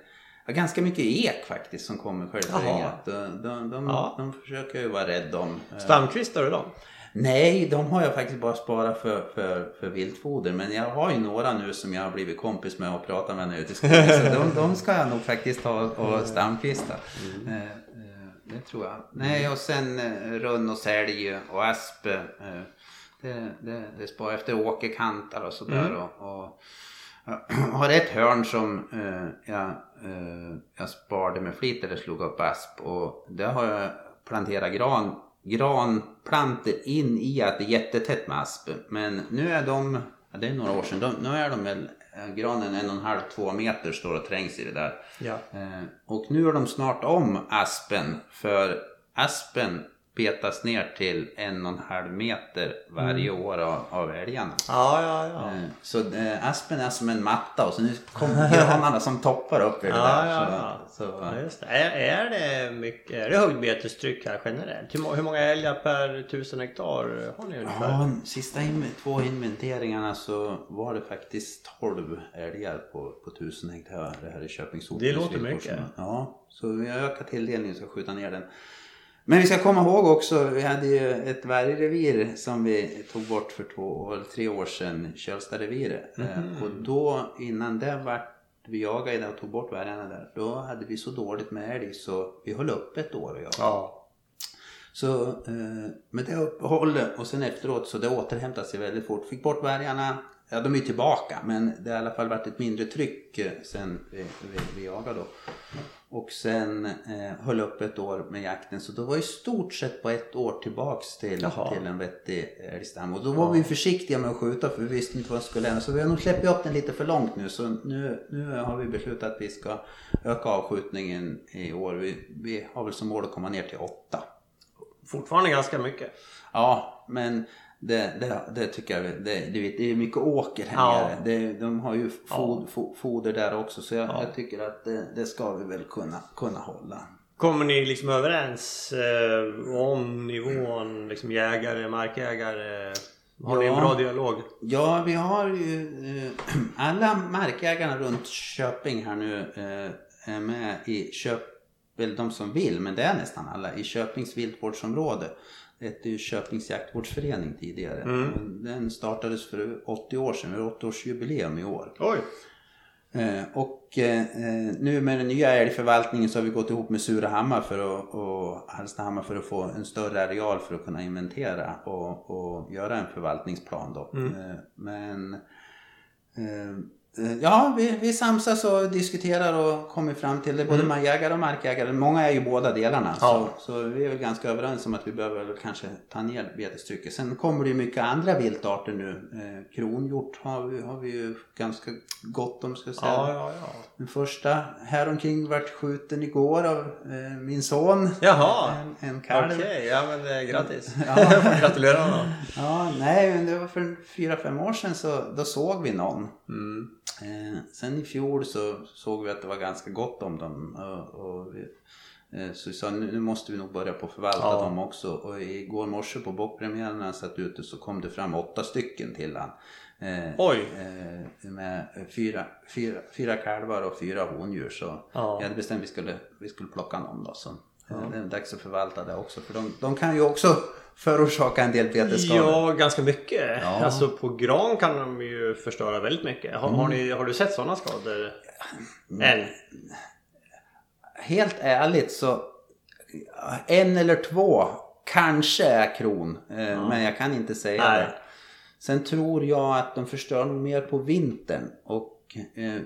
ja, ganska mycket ek faktiskt som kommer självföryngat. De, de, de, Ja. de försöker ju vara rädd om. Eh, Stamkvistar du dem? Nej, de har jag faktiskt bara sparat för, för, för viltfoder. Men jag har ju några nu som jag har blivit kompis med och pratat med nu ute i skogen. Så de, de ska jag nog faktiskt ha och stamkvista. Eh, eh, det tror jag. Nej, och sen eh, rönn och sälj och asp. Det, det, det sparar efter åkerkantar och sådär. Och, och, jag har ett hörn som jag, jag sparade med flit eller slog upp asp. Och där har jag planterat gran granplanter in i att det är jättetätt med asp. Men nu är de, ja, det är några år sedan, de, nu är de väl, eh, granen en och en halv, två meter står och trängs i det där. Ja. Eh, och nu är de snart om aspen för aspen petas ner till en och en halv meter varje år av, av älgarna. Ja, ja, ja. Eh, Så eh, aspen är som en matta och så nu kommer granarna som toppar upp i det Ja, där. ja, så, ja. Så, Ja, just det. Är, är det mycket, är det högbetestryck här generellt? Hur, hur många älgar per tusen hektar har ni ungefär? Ja, sista in, två inventeringarna så var det faktiskt 12 älgar på, på 1000 hektar här i Köpings Det låter mycket. Ja, så vi har ökat tilldelningen så skjuta ner den. Men vi ska komma ihåg också, vi hade ju ett vargrevir som vi tog bort för två eller tre år sedan, Kölstareviret. Eh, Och då innan det var vi jagade och tog bort vargarna där, då hade vi så dåligt med älg så vi höll upp ett år och jagade. Ja. Så eh, med det uppehållet och sen efteråt så det återhämtade sig väldigt fort. Fick bort vargarna. Ja, de är tillbaka men det har i alla fall varit ett mindre tryck eh, sen vi, vi, vi jagade då. Och sen eh, höll upp ett år med jakten så då var i stort sett på ett år tillbaks till, Jaha. till en vettig älgstam. Och då var vi försiktiga med att skjuta för vi visste inte vad som skulle hända. Så vi har nog släppt upp den lite för långt nu. Så nu, nu har vi beslutat att vi ska öka avskjutningen i år. Vi, vi har väl som mål att komma ner till åtta. Fortfarande ganska mycket. Ja, men det, det, det tycker jag, det, det, är mycket åker här Ja. nere. De har ju fod, fo, foder där också så jag, Ja. jag tycker att det, ska vi väl kunna, kunna hålla. Kommer ni liksom överens eh, om nivån, liksom jägare, markägare? Har ni en Ja. bra dialog? Ja, vi har ju eh, alla markägarna runt Köping här nu eh, är med i Köp, väl de som vill, men det är nästan alla, i Köpings viltvårdsområde. Hette ju Köpings jaktvårdsförening tidigare. Mm. Den startades för 80 år sedan, vi har 80-årsjubileum i år. Oj! Eh, och eh, nu med den nya älgförvaltningen så har vi gått ihop med Surahammar för att, och Hallstahammar för att få en större areal för att kunna inventera och, och göra en förvaltningsplan då. Men eh, eh, ja, vi, vi samsas och diskuterar och kommer fram till det. Både markägare och markägare. Många är ju båda delarna. Ja. Så, så vi är väl ganska överens om att vi behöver väl kanske ta ner betestrycket. Sen kommer det ju mycket andra viltarter nu. Eh, kronhjort har vi, har vi ju ganska gott om ska jag säga. Ja, ja, ja. Den första häromkring vart skjuten igår av eh, min son. Jaha! En, en kalv. Okej, ja men eh, grattis! Ja. Gratulerar honom! Ja, nej, men det var för fyra, fem år sedan så då såg vi någon. Mm. Eh, sen i fjol så såg vi att det var ganska gott om dem. Och, och vi, Eh, så vi sa nu, måste vi nog börja på att förvalta Ja. dem också. Och igår morse på bockpremiären när han satt ute så kom det fram åtta stycken till han. Eh, Oj! eh, med fyra, fyra, fyra kalvar och fyra hondjur. Så Ja. vi hade bestämt att vi skulle, vi skulle plocka någon då. Så det är dags att förvalta det också. För de, de kan ju också förorsaka en del betesskador. Ja, ganska mycket. Ja. Alltså på gran kan de ju förstöra väldigt mycket. Har, har, ni, har du sett sådana skador? Än? Helt ärligt så en eller två kanske är kron. Eh, Men jag kan inte säga Nej. det. Sen tror jag att de förstör mer på vintern. Och eh,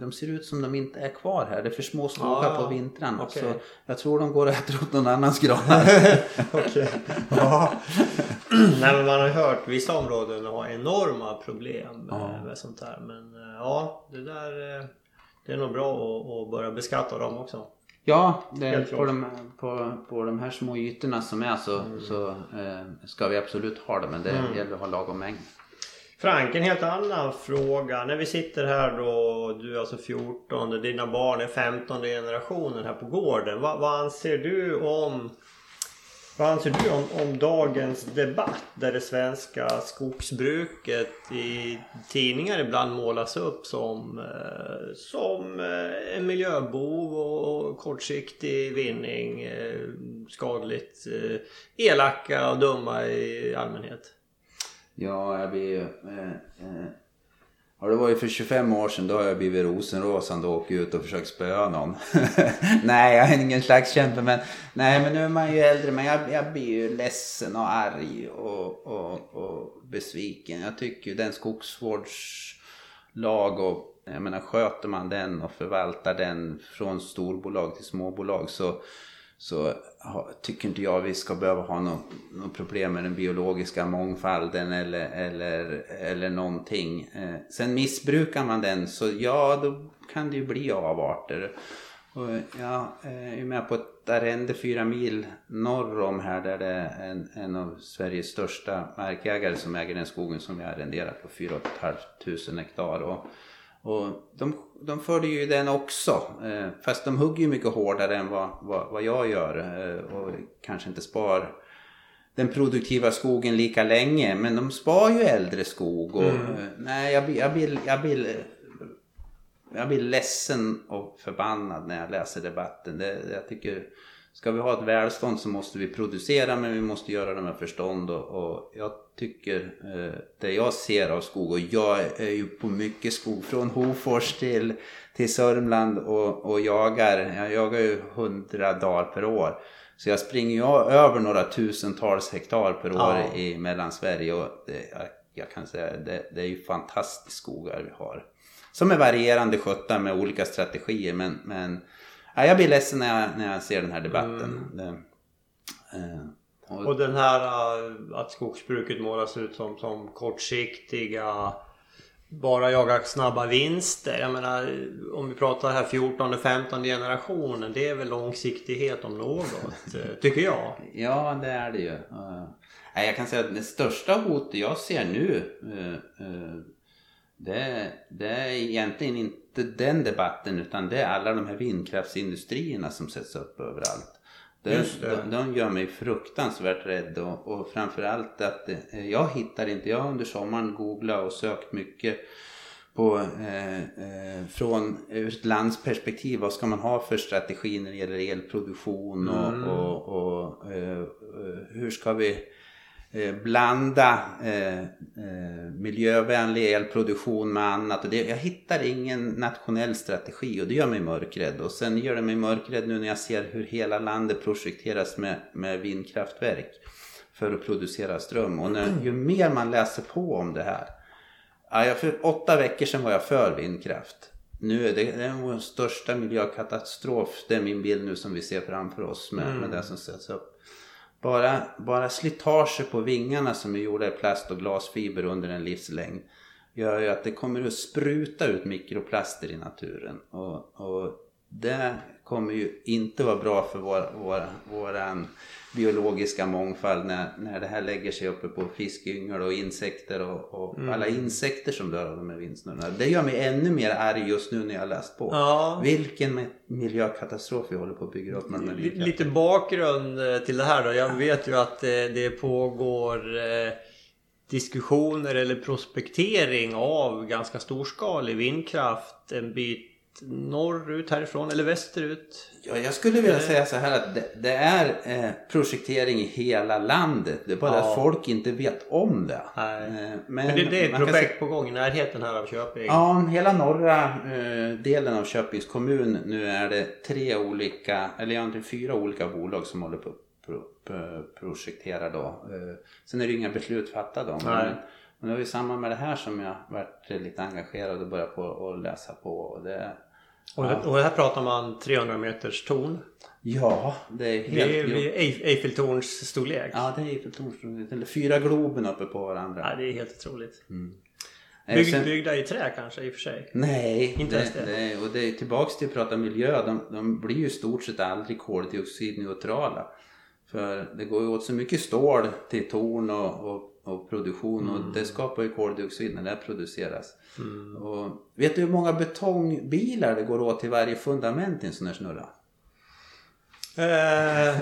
de ser ut som de inte är kvar här. Det är för små skogar Ah, på vintrarna. okej. Så jag tror de går och äter upp någon annans gran. Okej. Ja. Nej men man har hört vissa områden har enorma problem med, med sånt där. Men eh, ja, det där eh, det är nog bra att, att börja beskatta dem också. Ja, det, på, de, på, på de här små ytorna som är så, så eh, ska vi absolut ha det. Men det gäller att ha lagom mängd. Frank, en helt annan fråga. När vi sitter här då, du är alltså 14, dina barn är 15 generationen här på gården. Vad, vad anser du om vad anser du om, om dagens debatt där det svenska skogsbruket i tidningar ibland målas upp som, eh, som eh, en miljöbov och, kortsiktig vinning, eh, skadligt, elaka och dumma i allmänhet? Ja, jag blir ju... Eh, eh, Ja, det varit för 25 år sedan då har jag blivit rosenrasande och åkt ut och försökt spöa någon. nej, jag är ingen slagskämpe men... Nej, men nu är man ju äldre men jag, jag blir ju ledsen och arg och, och, och besviken. Jag tycker ju den skogsvårdslag och... Jag menar sköter man den och förvaltar den från storbolag till småbolag så så tycker inte jag vi ska behöva ha något, något problem med den biologiska mångfalden eller, eller, eller någonting. Eh, sen missbrukar man den så ja, då kan det ju bli avarter. Och jag eh, är ju med på ett arrende fyra mil norr om här där det är en, en av Sveriges största markägare som äger den skogen som vi arrenderar på 4 500 hektar. Och, och de, de förde ju den också. Eh, fast de hugger ju mycket hårdare än vad, vad, vad jag gör. Eh, och kanske inte spar den produktiva skogen lika länge. Men de spar ju äldre skog. Och, eh, nej, jag, jag, blir, jag, blir, jag blir ledsen och förbannad när jag läser debatten. Det, jag tycker, ska vi ha ett välstånd så måste vi producera men vi måste göra det med förstånd. Och, och jag tycker eh, det jag ser av skog och jag är ju på mycket skog från Hofors till, till Sörmland och, och jagar. Jag jagar ju hundra dagar per år. Så jag springer ju över några tusentals hektar per år Ja. i Mellansverige och det, jag, jag kan säga det, det är ju fantastisk skogar vi har. Som är varierande skötta med olika strategier men, men ja, jag blir ledsen när jag, när jag ser den här debatten. Det, eh, och, Och den här äh, att skogsbruket målas ut som, som kortsiktiga bara jaga snabba vinster. Jag menar om vi pratar här 14 15 generationen. Det är väl långsiktighet om något. eh, tycker jag. Ja, det är det ju. Uh, nej, jag kan säga att det största hotet jag ser nu eh, eh, det, det är egentligen inte den debatten utan det är alla de här vindkraftsindustrierna som sätts upp överallt. De, det. de, de gör mig fruktansvärt rädd och, och framförallt att eh, jag hittar inte, jag har under sommaren googlat och sökt mycket på, eh, eh, från ett landsperspektiv, vad ska man ha för strategi när det gäller elproduktion och, och, och eh, eh, hur ska vi blanda eh, eh, miljövänlig elproduktion med annat. Och det, jag hittar ingen nationell strategi och det gör mig mörkrädd. Och sen gör det mig mörkrädd nu när jag ser hur hela landet projekteras med, med vindkraftverk för att producera ström. Och när, ju mer man läser på om det här. Ja, för åtta veckor sedan var jag för vindkraft. Nu är det, det är vår största miljökatastrof. Det är min bild nu som vi ser framför oss med, med det som sätts upp. Bara, bara slitaget på vingarna som är gjorda i plast och glasfiber under en livslängd gör ju att det kommer att spruta ut mikroplaster i naturen. Och, och det kommer ju inte vara bra för vår, vår, våran biologiska mångfald när, när det här lägger sig uppe på fiskyngel och insekter och, och Mm. alla insekter som dör av de här vindsnurrorna. Det gör mig ännu mer arg just nu när jag läst på. Ja. Vilken miljökatastrof vi håller på att bygga upp med de här vindkraftverken. Lite bakgrund eh, till det här då. Jag vet ju att det, det pågår eh, diskussioner eller prospektering av ganska storskalig vindkraft en bit norrut härifrån eller västerut. Ja, jag skulle vilja säga så här att det, det är eh, projektering i hela landet. Det är bara Ja. att folk inte vet om det. Nej. Eh, Men det, det är ett man kan projekt på gång i närheten här av Köping. Ja, hela norra eh, delen av Köpings kommun nu är det tre olika, eller egentligen fyra olika bolag som håller på att pro, pro, projektera då. Eh, sen är det inga beslut fattade om. Nej. Men, men det var ju samma med det här som jag varit lite engagerad och börjat på att läsa på. Och det, Och, det, och här pratar man 300 meters torn. ja, det är Det helt... är vid Eif- Eiffeltorns storlek. Ja, det är Eiffeltornet. Eller fyra Globen uppe på varandra. Ja, det är helt otroligt. Eh, Bygg, sen- Byggda i trä kanske i och för sig. Nej, Inte ens det. det, och det är tillbaks till att prata miljö. De, de blir ju stort sett aldrig koldioxidneutrala. För det går ju åt så mycket stål till torn och, och, och produktion Mm. och det skapar ju koldioxid när det produceras. Och vet du hur många betongbilar det går åt till varje fundament i en sån här snurra? Eh,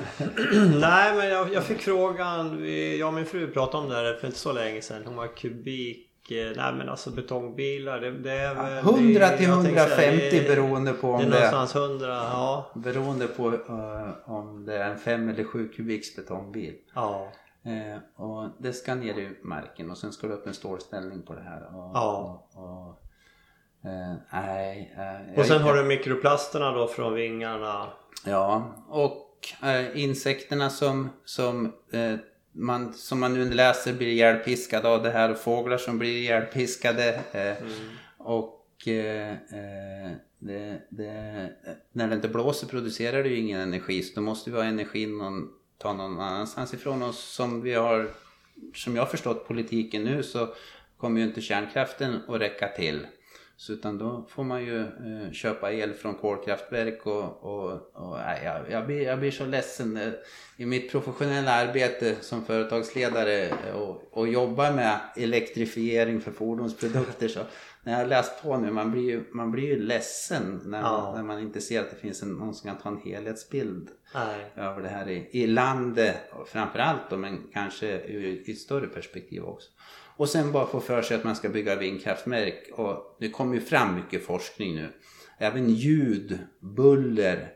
nej men jag, jag fick frågan, jag och min fru pratade om det här för inte så länge sedan. Hur många kubik, eh, nej men alltså betongbilar det, det är väl... 100 till jag tänkte säga, 150 det är- beroende på Det om är det, någonstans 100, ja. beroende på eh, om det är en 5 eller 7 kubiks betongbil. Ja. Eh, och det ska ner i marken och sen ska du upp en stålställning på det här. Och, Ja. Och, och, eh, nej, eh, Och sen har du mikroplasterna då från vingarna. Ja, och eh, insekterna som, som, eh, man, som man nu läser blir ihjälpiskade av det här och fåglar som blir ihjälpiskade. Eh, Och eh, eh, det, det, när det inte blåser producerar det ju ingen energi så då måste vi ha energin någon, ta någon annanstans ifrån oss. Som vi har, som jag har förstått politiken nu så kommer ju inte kärnkraften att räcka till. Så utan då får man ju eh, köpa el från kolkraftverk och, och, och nej, jag, jag, blir, jag blir så ledsen. Eh, I mitt professionella arbete som företagsledare och, och jobbar med elektrifiering för fordonsprodukter så när jag har läst på nu, man blir ju, man blir ju ledsen när, Ja. man, när man inte ser att det finns en, någon som kan ta en helhetsbild Nej. över det här i, i landet framförallt då, men kanske ur i ett större perspektiv också. Och sen bara få för sig att man ska bygga vindkraftverk och det kommer ju fram mycket forskning nu. Även ljud, buller.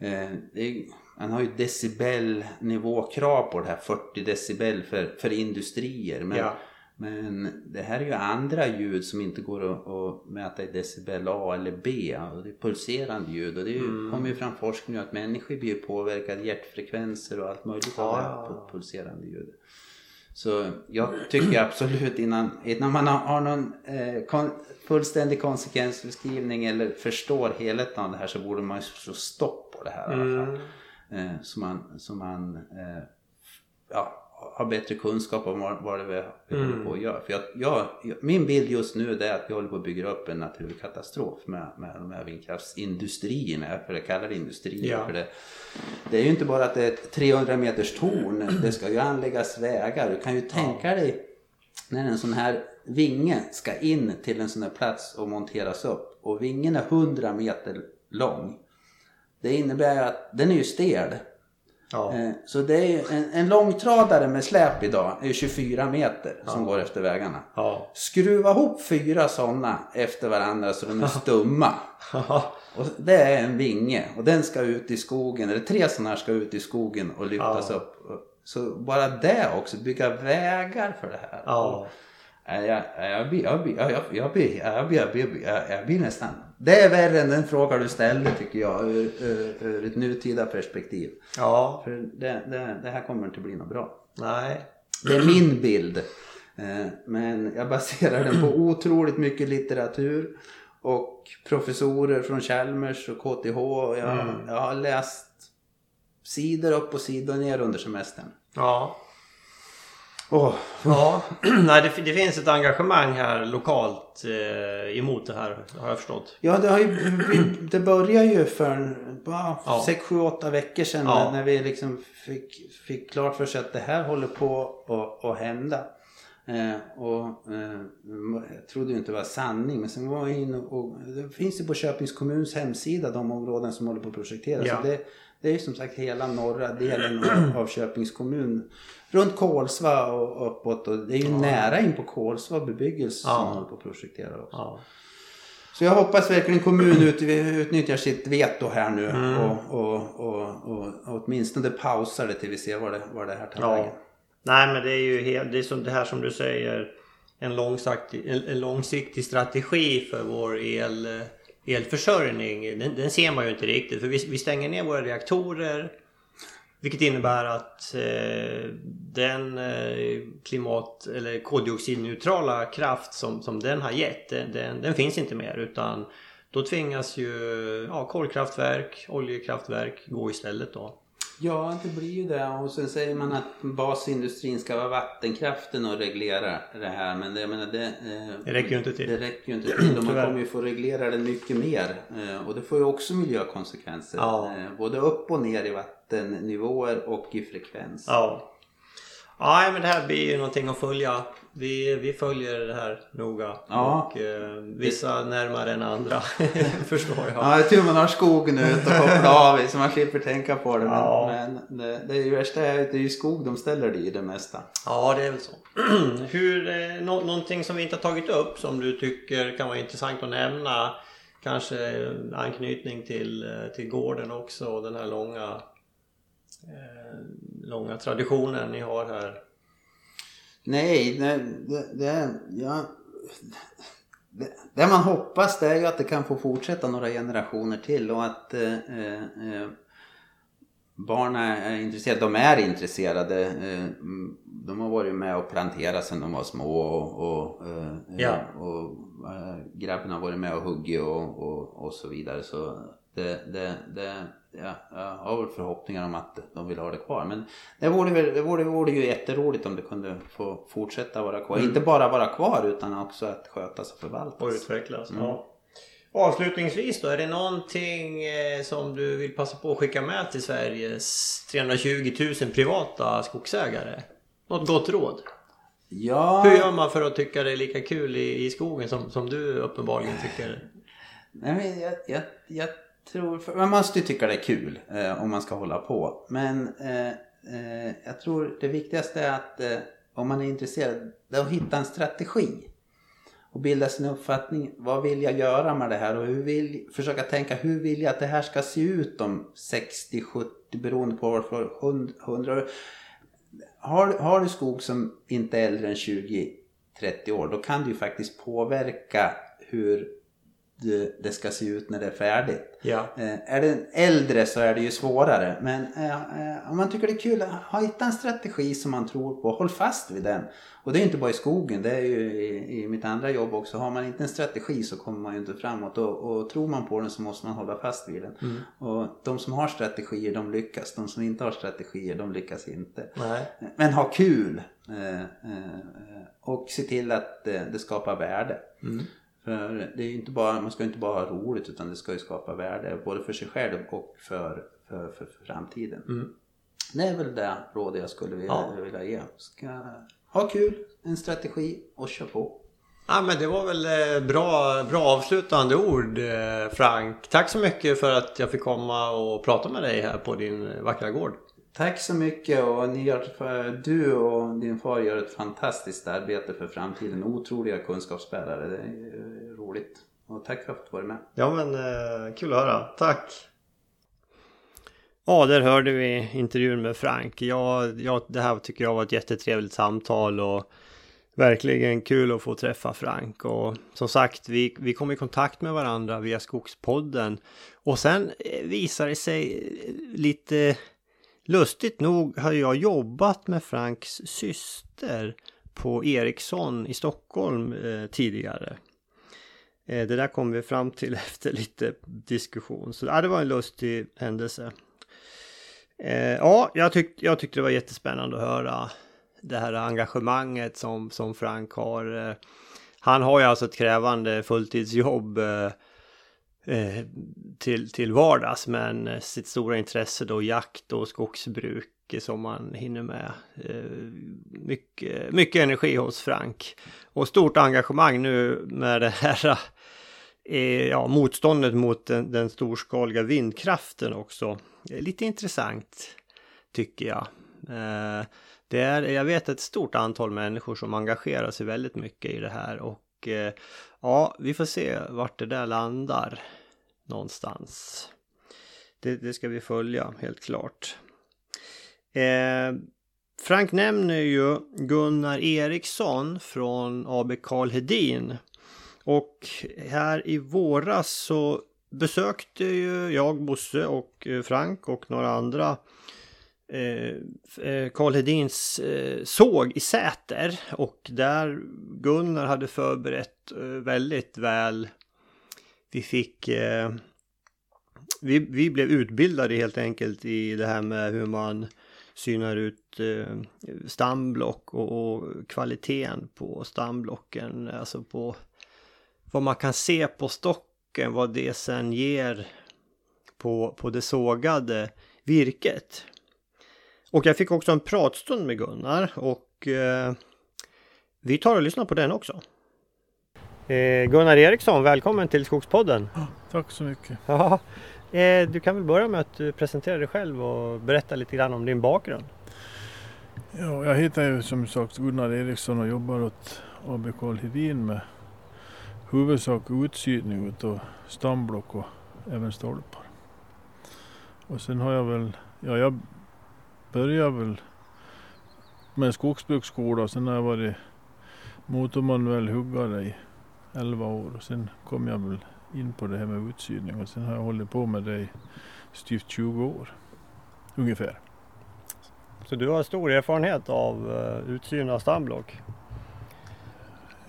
Eh, det man har ju decibelnivåkrav på det här 40 decibel för, för industrier. Men, Ja. Men det här är ju andra ljud som inte går att, att mäta i decibel A eller B. Och det är pulserande ljud och det ju, Mm. kommer ju fram forskning att människor blir påverkade, hjärtfrekvenser och allt möjligt av det här pulserande ljud. Så jag tycker absolut innan, innan man har, någon eh, kon, fullständig konsekvensbeskrivning eller förstår helheten av det här så borde man ju slå stopp på det här i alla fall. Mm. Eh, så man, så man eh, ja, har bättre kunskap om vad, vad det är vi Mm. håller på att göra. För jag, jag, min bild just nu är att vi håller på att bygga upp en naturkatastrof med, med de här vindkraftsindustrierna. För jag kallar det industrier. Ja. För det, det är ju inte bara att det är ett 300 meters torn. Det ska ju anläggas vägar. Du kan ju tänka dig när en sån här vinge ska in till en sån här plats och monteras upp. Och vingen är 100 meter lång. Det innebär att den är ju stel. Ja. Eh, Så det är ju en, en långtradare med släp idag är ju 24 meter som går efter vägarna. Ja. Skruva ihop fyra sådana efter varandra så de är stumma. Ja. Och det är en vinge och den ska ut i skogen, eller tre sådana här ska ut i skogen och lyftas Ja. upp. Så bara det också, bygga vägar för det här. Ja. Jag blir nästan... Det är värre än den fråga du ställde tycker jag ur, ur, ur ett nutida perspektiv. Ja. För det, det, det här kommer inte bli något bra. Nej. Det är min bild. Eh, Men jag baserar den på otroligt mycket litteratur och professorer från Chalmers och KTH. Och jag, jag har läst sidor upp och sidor ner under semestern. Ja. Oh. Ja, nej, det, det, finns ett engagemang här lokalt eh, emot det här har jag förstått. Ja, det, har ju, det börjar ju för bara ja. 6, 7, 8 veckor sedan ja. när vi liksom fick, fick klart för sig att det här håller på att, att hända. Eh, och eh, jag trodde ju inte det var sanning men sen var jag in och, det finns ju på Köpings kommuns hemsida de områden som håller på att projekteras. Ja. det, det är ju som sagt hela norra delen av Köpings kommun. Runt Kolsva och uppåt och det är ju ja. nära in på Kolsva bebyggelse ja. som håller på att projektera också. Ja. Så jag hoppas verkligen kommunen ut, utnyttjar sitt veto här nu mm. och, och, och, och, och åtminstone pausar det till vi ser vad det, vad det här tar vägen. Nej men det är ju helt, det är som det här som du säger en långsiktig, en långsiktig strategi för vår el, elförsörjning. Den, den, ser man ju inte riktigt för vi, vi stänger ner våra reaktorer. Vilket innebär att eh, den eh, klimat eller koldioxidneutrala kraft som, som den har gett den, den, den finns inte mer utan då tvingas ju ja, kolkraftverk, oljekraftverk gå istället då. Ja, det blir ju det. Och sen säger man att basindustrin ska vara vattenkraften och reglera det här. Men det, jag menar, det, eh, det räcker ju inte till. Det räcker ju inte till. Och man kommer ju få reglera den mycket mer. Eh, och det får ju också miljökonsekvenser. Ja. Eh, både upp och ner i vattennivåer och i frekvens. Ja. Ja, men det här blir ju någonting att följa. Vi, vi följer det här noga. Ja. Och eh, vissa närmare än andra. förstår jag. Ja, jag tror man har skogen ut och kopplar av så man slipper tänka på det. Men, ja. men det, det är ju värsta är det är ju skog de ställer det i det mesta. Ja, det är väl så. Hur, eh, nå, någonting som vi inte har tagit upp som du tycker kan vara intressant att nämna. Kanske anknytning till, eh, till gården också och den här långa eh, långa traditionen ni har här? Nej, det, det, det, ja, det, det man hoppas det är ju att det kan få fortsätta några generationer till och att eh, eh, barnen är intresserade. De är intresserade. Eh, de har varit med och planterat sedan de var små och, och, eh, ja. och eh, grabben har varit med och huggit och, och, och så vidare. Så det, det, det ja, jag har väl förhoppningar om att de vill ha det kvar. Men det vore, det vore, vore ju jätteroligt om det kunde få fortsätta vara kvar. Mm. Inte bara vara kvar utan också att skötas och förvaltas. Och utvecklas. Mm. Ja. Avslutningsvis då, är det någonting eh, som du vill passa på att skicka med till Sveriges 320 000 privata skogsägare? Något gott råd? Ja. Hur gör man för att tycka det är lika kul i, i skogen som, som du uppenbarligen tycker? Nej, men jag, jag, jag tror, man måste ju tycka det är kul eh, om man ska hålla på. Men eh, eh, jag tror det viktigaste är att eh, om man är intresserad, det är att hitta en strategi. Och bilda sin uppfattning. Vad vill jag göra med det här? Och hur vill, försöka tänka hur vill jag att det här ska se ut om 60, 70 beroende på varför 100 år. Har, har du skog som inte är äldre än 20-30 år då kan du ju faktiskt påverka hur det ska se ut när det är färdigt. Ja. Eh, är den äldre så är det ju svårare. Men eh, eh, om man tycker det är kul, ha hitta en strategi som man tror på. Håll fast vid den. Och det är inte bara i skogen, det är ju i, i mitt andra jobb också. Har man inte en strategi så kommer man ju inte framåt. Och, och tror man på den så måste man hålla fast vid den. Mm. Och de som har strategier de lyckas. De som inte har strategier de lyckas inte. Nej. Men ha kul. och se till att det skapar värde. Mm. För det är inte bara, man ska inte bara ha roligt utan det ska ju skapa värde både för sig själv och för, för, för, för framtiden. Mm. Det är väl det råd jag skulle vilja, ja. vilja ge. Ska ha kul, en strategi och kör på. Ja men det var väl eh, bra, bra avslutande ord eh, Frank. Tack så mycket för att jag fick komma och prata med dig här på din vackra gård. Tack så mycket och ni gör, du och din far gör ett fantastiskt arbete för framtiden. Otroliga kunskapsbärare. Det är roligt. Och tack för att du varit med. Ja men eh, kul att höra. Tack! Ja, där hörde vi intervjun med Frank. Ja, ja, det här tycker jag var ett jättetrevligt samtal och verkligen kul att få träffa Frank. Och som sagt, vi, vi kom i kontakt med varandra via Skogspodden. Och sen eh, visade det sig lite Lustigt nog har jag jobbat med Franks syster på Ericsson i Stockholm eh, tidigare. Eh, det där kom vi fram till efter lite diskussion. Så ja, det var en lustig händelse. Eh, ja, jag, tyck, jag tyckte det var jättespännande att höra det här engagemanget som, som Frank har. Eh, han har ju alltså ett krävande fulltidsjobb eh, eh, till, till vardags men eh, sitt stora intresse då jakt och skogsbruk som man hinner med. Eh, mycket, mycket energi hos Frank. Och stort engagemang nu med det här eh, ja, motståndet mot den, den storskaliga vindkraften också. Lite intressant tycker jag. Det är, jag vet ett stort antal människor som engagerar sig väldigt mycket i det här och Eh, ja, vi får se vart det där landar någonstans. Det, det ska vi följa helt klart. Eh, Frank nämner ju Gunnar Eriksson från AB Karl Hedin. Och här i våras så besökte ju jag, Bosse och eh, Frank och några andra eh, Eh, eh, Karl Hedins eh, såg i Säter och där Gunnar hade förberett väldigt väl. Vi fick vi, vi blev utbildade helt enkelt i det här med hur man synar ut stamblock och, och kvaliteten på stamblocken, alltså på vad man kan se på stocken, vad det sen ger på, på det sågade virket. Och jag fick också en pratstund med Gunnar och eh, vi tar och lyssnar på den också. Eh, Gunnar Eriksson, välkommen till Skogspodden! Tack så mycket! Ja, eh, du kan väl börja med att eh, presentera dig själv och berätta lite grann om din bakgrund? Ja, jag heter ju som sagt Gunnar Eriksson och jobbar åt AB Karl Hedin med huvudsak utsyning utav stamblock och även stolpar. Och sen har jag väl, ja jag började väl med skogsbruksskola och sen har jag varit motormanuell huggare i 11 år och sen kom jag väl in på det här med utsyning och sen har jag hållit på med det i styvt 20 år ungefär. Så du har stor erfarenhet av uh, utsyn av stamblock?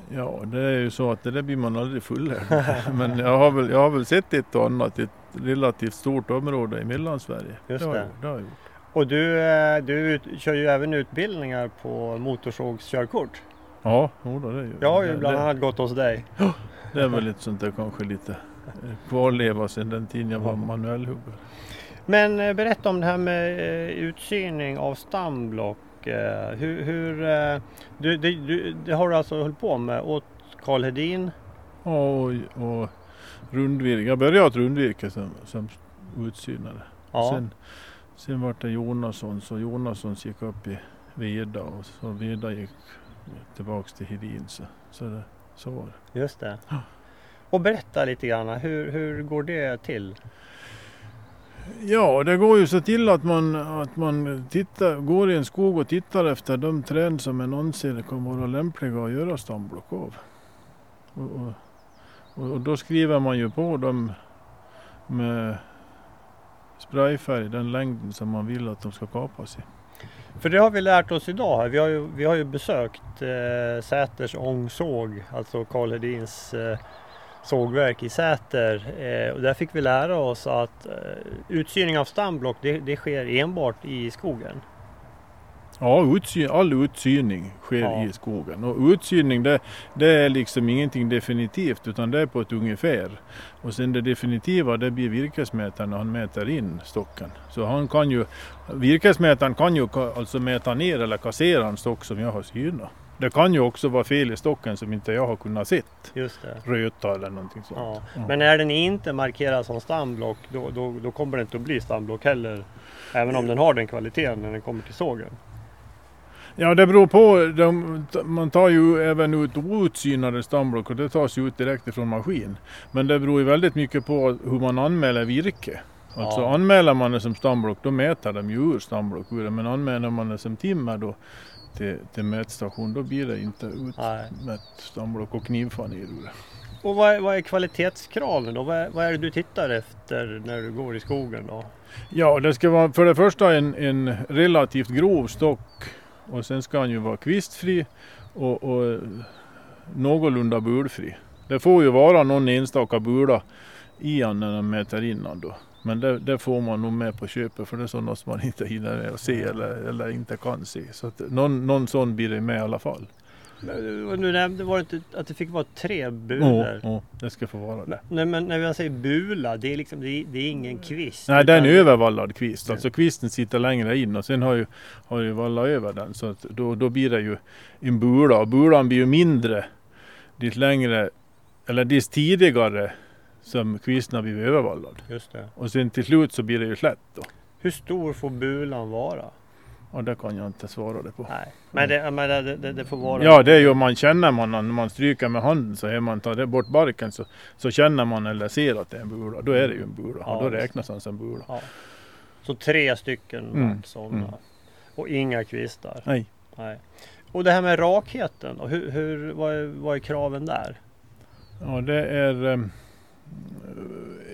Ja, det är ju så att det där blir man aldrig fullärd Men jag har, väl, jag har väl sett ett och annat i ett relativt stort område i Mellansverige. Just det. det. det har jag gjort. Och du, eh, du kör ju även utbildningar på motorsågskörkort. Ja, jo då, det gör jag. har ju bland annat gått hos dig. Det är väl lite sånt där kanske lite eh, kvarleva sedan den tiden jag var manuellhuggare. Men eh, berätta om det här med utsyning av stamblock. Hur, hur du, du, du, det har du alltså hållit på med åt Karl Hedin? Ja, och, och rundvirke. Jag började åt rundvirke som, som utsynare. Ja. Sen, Sen vart det Jonasson, så Jonasson gick upp i Veda och så Veda gick tillbaks till Hedin. Så, så, det, så var det. Just det. Och berätta lite grann, hur, hur går det till? Ja, det går ju så till att man, att man tittar, går i en skog och tittar efter de träd som man anser kan vara lämpliga att göra stamblock av. Och, och, och, då skriver man ju på dem med sprayfärg, den längden som man vill att de ska kapas i. För det har vi lärt oss idag. Här. Vi har ju, vi har ju besökt eh, Säters ångsåg, alltså Karl Hedins eh, sågverk i Säter. Eh, och där fick vi lära oss att eh, utsyning av stamblock det, det sker enbart i skogen. Ja, utsyn, all utsyning sker ja. i skogen. Och utsyning det, det, är liksom ingenting definitivt utan det är på ett ungefär. Och sen det definitiva det blir virkesmätaren när han mäter in stocken. Så han kan ju, virkesmätaren kan ju alltså mäta ner eller kassera en stock som jag har synat. Det kan ju också vara fel i stocken som inte jag har kunnat se. Just det. Röta eller någonting sånt. Ja. Men är den inte markerad som stamblock då, då, då kommer den inte att bli stamblock heller. Även om den har den kvaliteten när den kommer till sågen. Ja det beror på. De, man tar ju även ut outsynade stamblock och det tas ju ut direkt ifrån maskin. Men det beror ju väldigt mycket på hur man anmäler virke. Alltså ja. anmäler man det som stamblock då mäter de ju ur stamblock Men anmäler man det som timmer då till, till mätstation då blir det inte utmätt stamblock och knivfan ur det. Och vad är, vad är kvalitetskraven då? Vad är, vad är det du tittar efter när du går i skogen då? Ja det ska vara för det första en, en relativt grov stock och sen ska han ju vara kvistfri och, och någorlunda bulfri. Det får ju vara någon enstaka bula i han när han mäter in då. Men det, det, får man nog med på köpet för det är sådant som man inte hinner att se eller, eller inte kan se. Så att någon, någon sån blir det med i alla fall. Nu nämnde var det att det fick vara tre bulor? Ja, det ska få vara det. Nej men när jag säger bula, det är liksom det är, det är ingen kvist? Nej, det är en övervallad kvist. Alltså kvisten sitter längre in och sen har ju, har ju vallat över den. Så då, då blir det ju en bula och bulan blir ju mindre dit längre eller dit tidigare som kvisten har blivit övervallad. Just det. Och sen till slut så blir det ju slätt då. Hur stor får bulan vara? Ja, det kan jag inte svara det på. Nej, men det, men det, det, det får vara... Ja, det är ju man känner man när man stryker med handen så är man tar bort barken så, så känner man eller ser att det är en bula. Då är det ju en bula ja, och då räknas den som bula. Ja. Så tre stycken mm. sådana. Mm. Och inga kvistar? Nej. Nej. Och det här med rakheten då? Hur, hur, vad, är, vad är kraven där? Ja, det är um,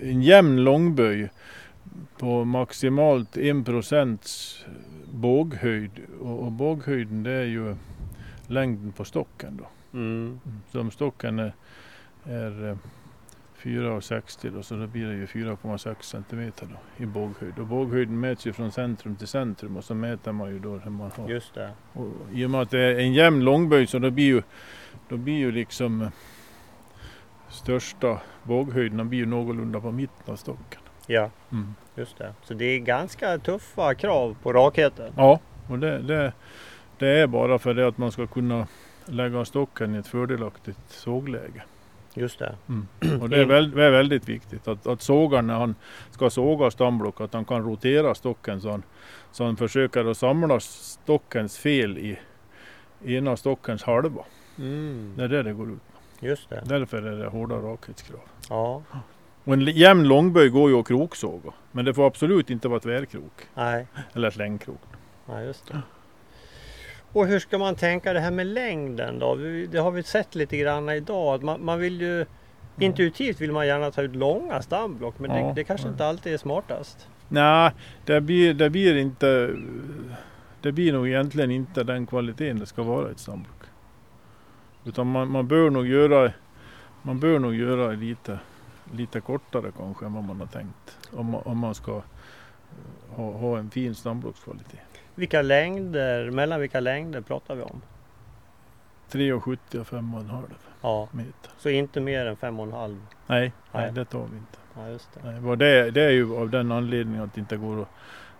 en jämn långböj på maximalt 1 procents båghöjd och, och båghöjden det är ju längden på stocken då. Mm. Så om stocken är, är 4,60 eh, då så då blir det ju 4,6 centimeter då, i båghöjd. Och båghöjden mäts ju från centrum till centrum och så mäter man ju då hur man har. Just det. Och I och med att det är en jämn långböj så då blir ju, då blir ju liksom eh, största båghöjden blir ju någorlunda på mitten av stocken. Ja. Mm. Just det. Så det är ganska tuffa krav på rakheten. Ja, och det, det, det är bara för det att man ska kunna lägga stocken i ett fördelaktigt sågläge. Just det. Mm. Och det är, väldigt, det är väldigt viktigt att, att sågaren när han ska såga stamblock att han kan rotera stocken så han, så han försöker att samla stockens fel i ena stockens halva. Mm. Det är det det går ut på. Just det. Därför är det hårda rakhetskrav. Ja. Och en jämn långböj går ju att kroksåga. Men det får absolut inte vara tvärkrok. Nej. Eller slängkrok. Nej, just det. Och hur ska man tänka det här med längden då? Det har vi sett lite grann idag. Man, man vill ju Intuitivt vill man gärna ta ut långa stamblock men ja, det, det, kanske ja. inte alltid är smartast. Nej, det blir, det blir inte Det blir nog egentligen inte den kvaliteten det ska vara i ett stamblock. Utan man, man bör nog göra Man bör nog göra lite lite kortare kanske än vad man har tänkt. Om, om man ska eh, ha, ha en fin stamblockskvalitet. Vilka längder, mellan vilka längder pratar vi om? 3,70 och 5,5 ja. meter. Så inte mer än 5,5? Nej, nej, nej, det tar vi inte. Ja, just det. Nej, det, det är ju av den anledningen att det inte går att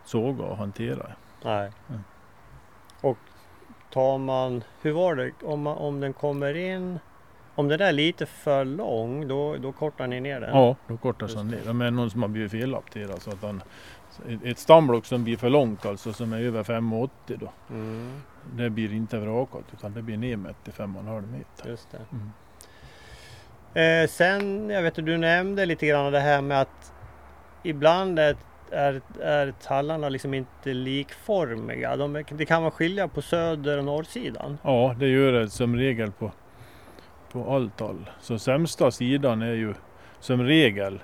såga och hantera. Nej. Mm. Och tar man, hur var det, om, man, om den kommer in om den är lite för lång då, då kortar ni ner den? Ja, då kortas den ner. Men någon som har blivit felapterad så att han ett stamblock som blir för långt alltså som är över 5,80 då. Mm. Det blir inte vrakat utan det blir nedmätt till 5,5 meter. Just det. Mm. Eh, sen, jag vet att du nämnde lite grann det här med att ibland är, är, är tallarna liksom inte likformiga. De, det kan vara skilja på söder och norrsidan. Ja, det gör det som regel på på allt tall. Så sämsta sidan är ju som regel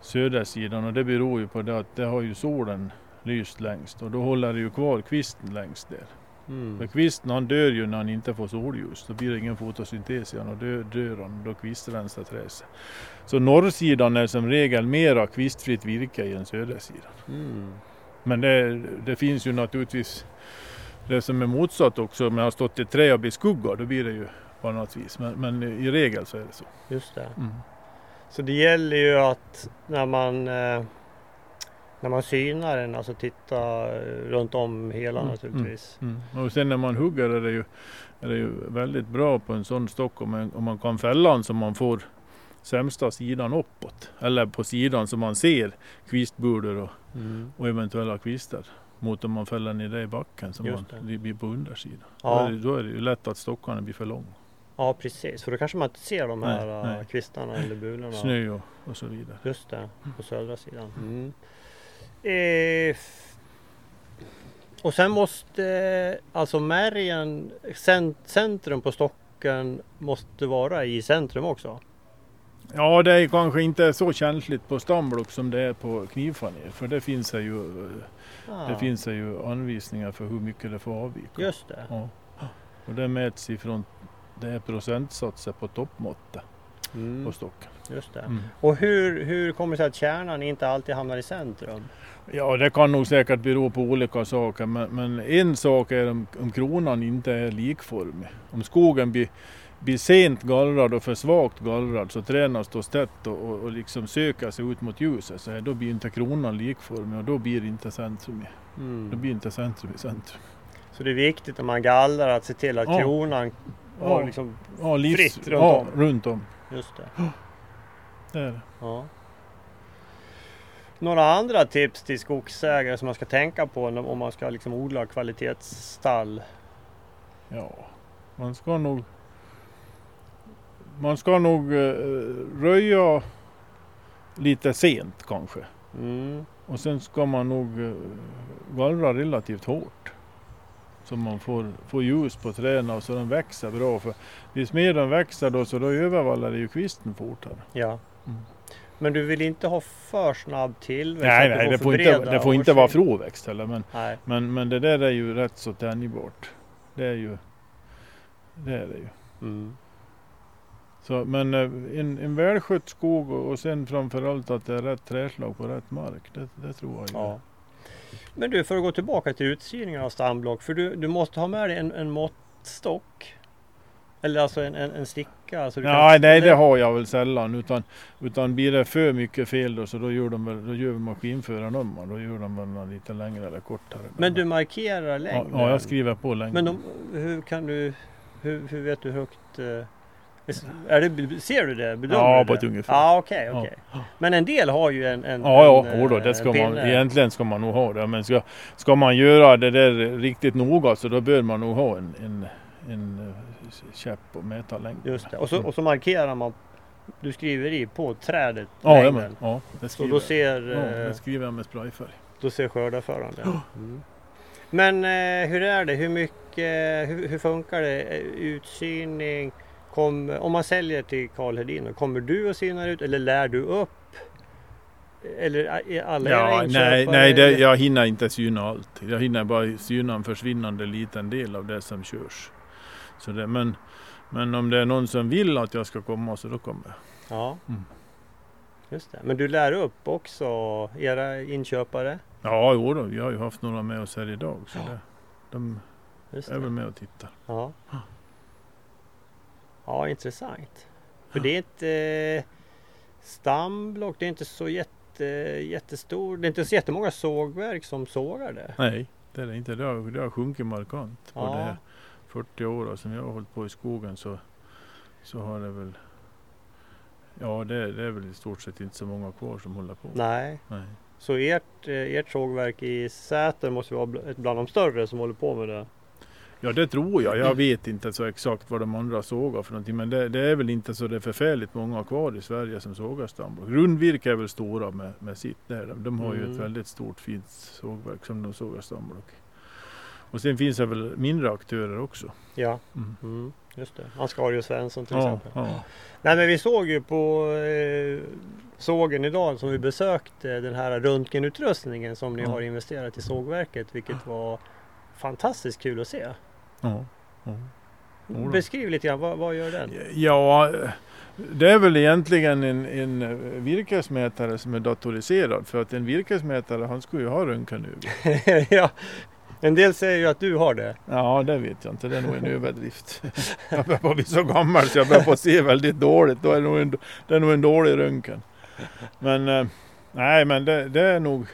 södersidan och det beror ju på det att det har ju solen lyst längst och då håller det ju kvar kvisten längst där. Mm. För kvisten han dör ju när han inte får solljus. Då blir det ingen fotosyntes igen och dör, dör han. Då kvistrensar träset. Så norrsidan är som regel mera kvistfritt virke än södersidan. Mm. Men det, det, finns ju naturligtvis det som är motsatt också. Om jag har stått i trä och beskuggad då blir det ju på något vis. Men, men i regel så är det så. Just det. Mm. Så det gäller ju att när man eh, när man synar den, alltså titta runt om hela mm, naturligtvis. Mm, mm. Och sen när man hugger är det ju, är det ju väldigt bra på en sån stock om man, om man kan fälla den så man får sämsta sidan uppåt. Eller på sidan så man ser kvistbulor och, mm. och eventuella kvistar. Mot om man fäller ner det i backen så man, det blir på undersidan. Ja. Då, är det, då är det ju lätt att stockarna blir för långa. Ja precis, för då kanske man inte ser de här nej, nej. Äh, kvistarna eller bulorna. Snö och, och, så vidare. Just det, på södra sidan. Mm. Eh, och sen måste alltså märgen, centrum på stocken måste vara i centrum också? Ja det är kanske inte så känsligt på stamblock som det är på knivfaner. För det finns ju, ah. det finns ju anvisningar för hur mycket det får avvika. Just det. Ja. Och det mäts ifrån det är procentsatser på toppmåttet. Mm. på stocken. Just det. Mm. Och hur, hur kommer det sig att kärnan inte alltid hamnar i centrum? Ja, det kan nog säkert bero på olika saker, men, men en sak är om, om kronan inte är likformig. Om skogen blir, blir sent gallrad och för svagt gallrad så träden står tätt och, och, och liksom söker sig ut mot ljuset, så här, då blir inte kronan likformig och då blir det inte centrum i, då Mm. blir inte centrum i centrum. Så det är viktigt om man gallrar att se till att Ja. kronan Ja. liksom... Ja, livs, Fritt runt ja, om. runt om. Just det. Det är det. Ja. Några andra tips till skogsägare som man ska tänka på om man ska liksom odla kvalitetsstall? Ja, man ska nog... Man ska nog eh, röja lite sent kanske. Mm. Och sen ska man nog eh, gallra relativt hårt. Så man får, får ljus på träden och så de växer bra. För ju mer de växer då så då övervallar ju kvisten fortare. Ja. Mm. Men du vill inte ha för snabb tillväxt? Nej, nej det får, inte, det får inte vara fråväxt heller. Men, Nej. men, men det där är ju rätt så tänjbart. Det är ju... Det är det ju. Mm. Så, men eh, en, en välskött skog och, och sen framförallt att det är rätt träslag på rätt mark. Det, det tror jag. Ja. Men du, för att gå tillbaka till utsyningen av stamblock. För du, du måste ha med dig en, en måttstock. Eller alltså en, en, en sticka. Så du Nej, kan, nej det har jag väl sällan. Utan, utan blir det för mycket fel då så då gör, de väl, då gör maskinföraren om Då gör de väl lite längre eller kortare. Men du markerar ja, längden? ja, jag skriver på längden. Men de, hur kan du... Hur, hur vet du hur högt... eh, Är det, ser du det? Bedömer Ja, på det? ett ungefär. Ja, okej. Ja. okej. Men en del har ju en... en Ja, ja, en, eh, det ska man, pinne. egentligen ska man nog ha det. Men ska, ska man göra det där riktigt noga så då bör man nog ha en, en, en eh, käpp och mäta längden. Just det. Och så, och så markerar man... Du skriver i på trädet Ja, ja, längden. men, ja, det Så skriver, då ser, ja, eh, det skriver jag med sprayfärg. då ser skördarföraren det. Mm. Men eh, hur är det? Hur mycket... Hur, hur funkar det? Eh, Utsyning? Kom, om man säljer till Karl Hedin, kommer du och synar ut eller lär du upp? Eller är alla Ja, nej, nej det, jag hinner inte syna allt. Jag hinner bara syna en försvinnande liten del av det som körs. Så det, men, men om det är någon som vill att jag ska komma så då kommer jag. Ja. Mm. Just det. Men du lär upp också era inköpare? Ja, jo då, vi har ju haft några med oss här idag. Så det, de är väl med och tittar. Ja. Ja, intressant. För det är inte stamblock, det är inte så jätte, jättestor, det är inte så jättemånga sågverk som sågar det. Nej, det är det inte. Det har, det har sjunkit markant på Ja. det här 40 åren som jag har hållit på i skogen så, så har det väl Ja, det, det är väl i stort sett inte så många kvar som håller på. Nej, Nej. så ert, eh, ert sågverk i Säter måste vara ett bland de större som håller på med det. Ja det tror jag. Jag vet inte så exakt vad de andra sågar för någonting. Men det, det är väl inte så det är förfärligt många kvar i Sverige som sågar stamblock. Rundvirke är väl stora med, med sitt där. De har ju Mm. ett väldigt stort fint sågverk som de sågar stamblock. Och sen finns det väl mindre aktörer också. Ja, Mm. mm, just det. Ansgario Svensson till Ja, exempel. ja. Nej men vi såg ju på eh, sågen idag som vi besökte den här röntgenutrustningen som ni Ja. har investerat i sågverket vilket var fantastiskt kul att se. ja. ja. Beskriv lite grann, vad, vad gör den? Ja, det är väl egentligen en, en virkesmätare som är datoriserad. För att en virkesmätare han skulle ju ha röntgenögon. ja, en del säger ju att du har det. Ja, det vet jag inte. Det är nog en överdrift. Jag börjar på bli så gammal så jag börjar på se väldigt dåligt. Då är det, nog en, det är nog en dålig röntgen. Men eh, nej, men det, det är nog...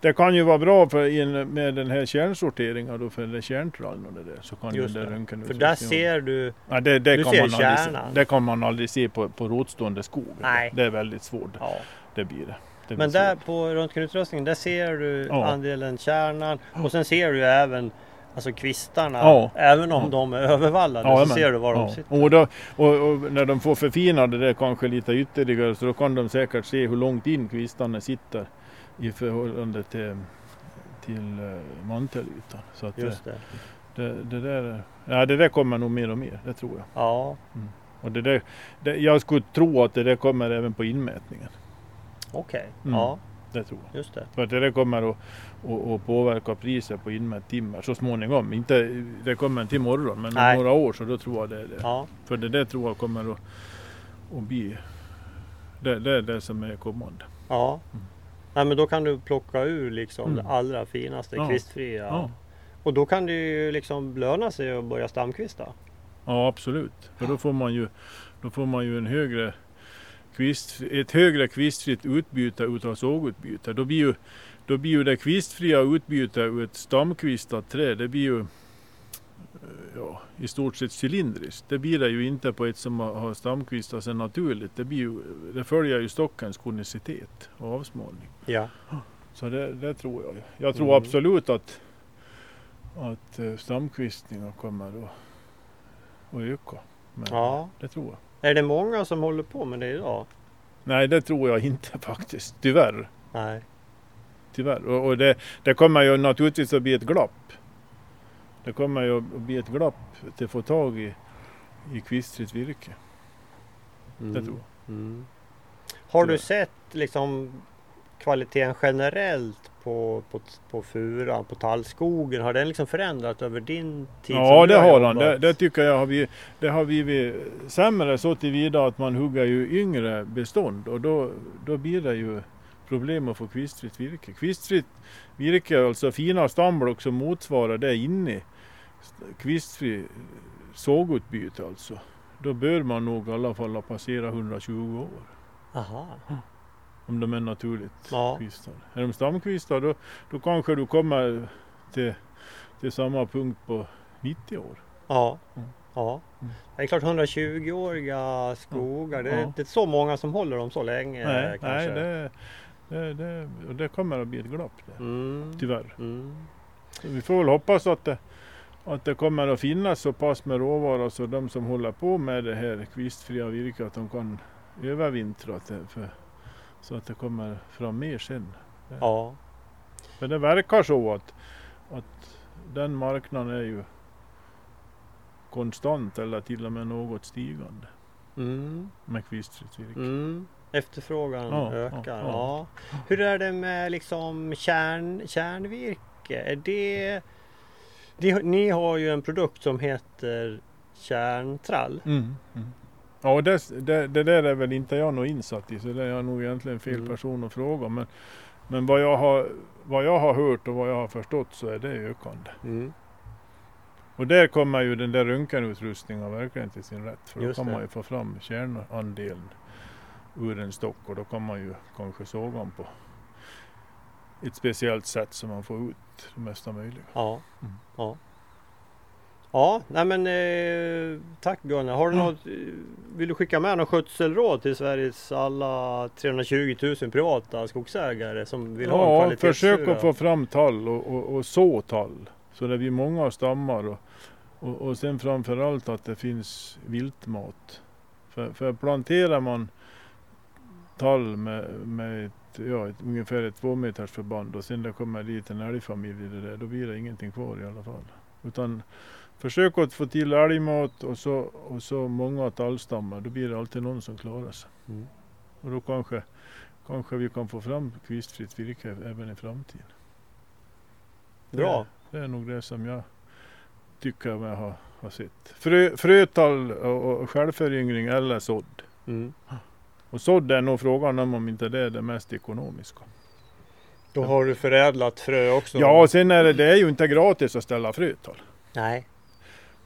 Det kan ju vara bra för med den här kärnsorteringen då för det kärntrallen och det där. Så kan Just ju det. den röntgen För där ser du, Ja, det, det, du kan ser man aldrig se, kärnan. det kan man aldrig se på, på rotstående skog. Nej. Det är väldigt svårt. ja. Det blir det. det blir Men där svårt. på röntgenutrustningen där ser du Ja. andelen kärnan och sen ser du även alltså kvistarna. Ja. Även om Ja. de är övervallade Ja, så ser du var de sitter. Och, då, och, och när de får förfina det där kanske lite ytterligare så då kan de säkert se hur långt in kvistarna sitter i förhållande till, till eh, mantelytan. Så att Just det. det, det, där, ja, det där kommer nog mer och mer, det tror jag. Ja, Och det där, det, jag skulle tro att det där kommer även på inmätningen. okej. Mm. Ja, Det tror jag. just det. För att det där kommer att, att, att påverka priset på inmätt timmer så småningom. Inte, det kommer inte imorgon men om några år så då tror jag det är det. Ja, För det där tror jag kommer att, och bli det, det är det som är kommande. Ja. Mm. Nej, men då kan du plocka ur liksom Mm. det allra finaste Ja. kvistfria. Och då kan det ju liksom löna sig att börja stamkvista. Ja absolut. För då får man ju, då får man ju en högre kvist, ett högre kvistfritt utbyte utav sågutbyte. Då blir ju, då blir ju det kvistfria utbytet ur ett stamkvistat träd, det blir ju ja, i stort sett cylindriskt. Det blir det ju inte på ett som har stamkvistat sig naturligt. Det, blir ju, det följer ju stockens konicitet och avsmalning. Ja. Så det, det tror jag. Jag tror Mm. absolut att, att eh, stamkvistningar kommer att, att öka. Men ja. Det tror jag. Är det många som håller på med det idag? Nej, det tror jag inte faktiskt. Tyvärr. Nej. Tyvärr. Och, och det, det kommer ju naturligtvis att bli ett glapp. Det kommer ju att bli ett glapp till att få tag i, i kvistfritt virke. Mm. Det tror jag. Mm. Har du sett liksom kvaliteten generellt på, på, på furan, på tallskogen? Har den liksom förändrats över din tid? Ja, det har han. jobbat? Det, det tycker jag har blivit, det har blivit sämre så tillvida att man hugger ju yngre bestånd och då, då blir det ju problem att få kvistfritt virke. Kvistfritt virke, alltså fina stamblock som motsvarar det inne, kvistfri sågutbyte alltså. Då bör man nog i alla fall ha passerat 120 år. Aha. Om de är naturligt Ja. kvistade. Är de stamkvistade då, då kanske du kommer till, till samma punkt på 90 år. Ja. Mm. Ja. Mm. Det är klart 120-åriga skogar. Det, är- Ja. det är inte så många som håller dem så länge. Nej, kanske. nej det, det, det, det kommer att bli ett glapp där, Mm. tyvärr. Mm. Vi får väl hoppas att det, att det kommer att finnas så pass med råvara så de som håller på med det här kvistfria virket att de kan övervintra för, så att det kommer fram mer sen. Ja. Men det verkar så att, att den marknaden är ju konstant eller till och med något stigande Mm. med kvistfritt virke. Mm. Efterfrågan Ja, ökar. Ja, ja, Hur är det med liksom kärn, kärnvirke? Är det, det... Ni har ju en produkt som heter kärntrall. Mm. Mm. Ja, det, det, det där är väl inte jag nog insatt i så det är jag nog egentligen fel Mm. person att fråga. Men, men vad, jag har, vad jag har hört och vad jag har förstått så är det ökande. Mm. Och där kommer ju den där röntgenutrustningen verkligen till sin rätt. För då Just kan det. man ju få fram kärnandelen ur en stock och då kan man ju kanske såga den på ett speciellt sätt så man får ut det mesta möjliga. Ja. Mm. Ja. Ja, nej men eh, tack Gunnar. Har du Ja. något, eh, vill du skicka med något skötselråd till Sveriges alla 320 000 privata skogsägare som vill ha en Ja, försök att få fram tall och, och, och så tall. Så det blir många stammar och, och, och sen framförallt att det finns viltmat. För, för planterar man tall med, med ett, ja, ett, ungefär ett två meters förband och sen det kommer dit en älgfamilj i det där, då blir det ingenting kvar i alla fall. Utan försök att få till älgmat och så, och så många tallstammar, då blir det alltid någon som klarar sig. Mm. Och då kanske, kanske vi kan få fram kvistfritt virke även i framtiden. Bra. Det, det är nog det som jag tycker jag har, har sett. Frö, frötall och, och självföryngring eller sådd. Mm. Och sådd är nog frågan om inte det är det mest ekonomiska. Då har du förädlat frö också? Ja, och sen är det, det är ju inte gratis att ställa frötall. Nej.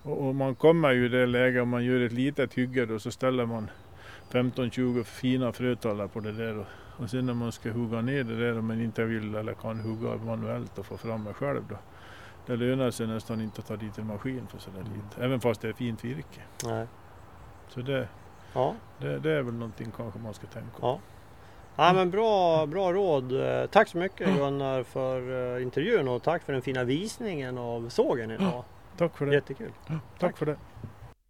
Och, och man kommer ju i det läget om man gör ett litet hygge då så ställer man 15-20 fina frötallar på det där. Och, och sen när man ska hugga ner det där om man inte vill eller kan hugga manuellt och få fram det själv då. Det lönar sig nästan inte att ta dit en maskin för sådär lite. Även fast det är fint virke. Nej. Så det, Ja. det, det är väl någonting kanske man ska tänka på. Ja. Ja men bra, bra råd. Tack så mycket Gunnar för eh, intervjun och tack för den fina visningen av sågen idag. Tack för det. Jättekul. Tack för det.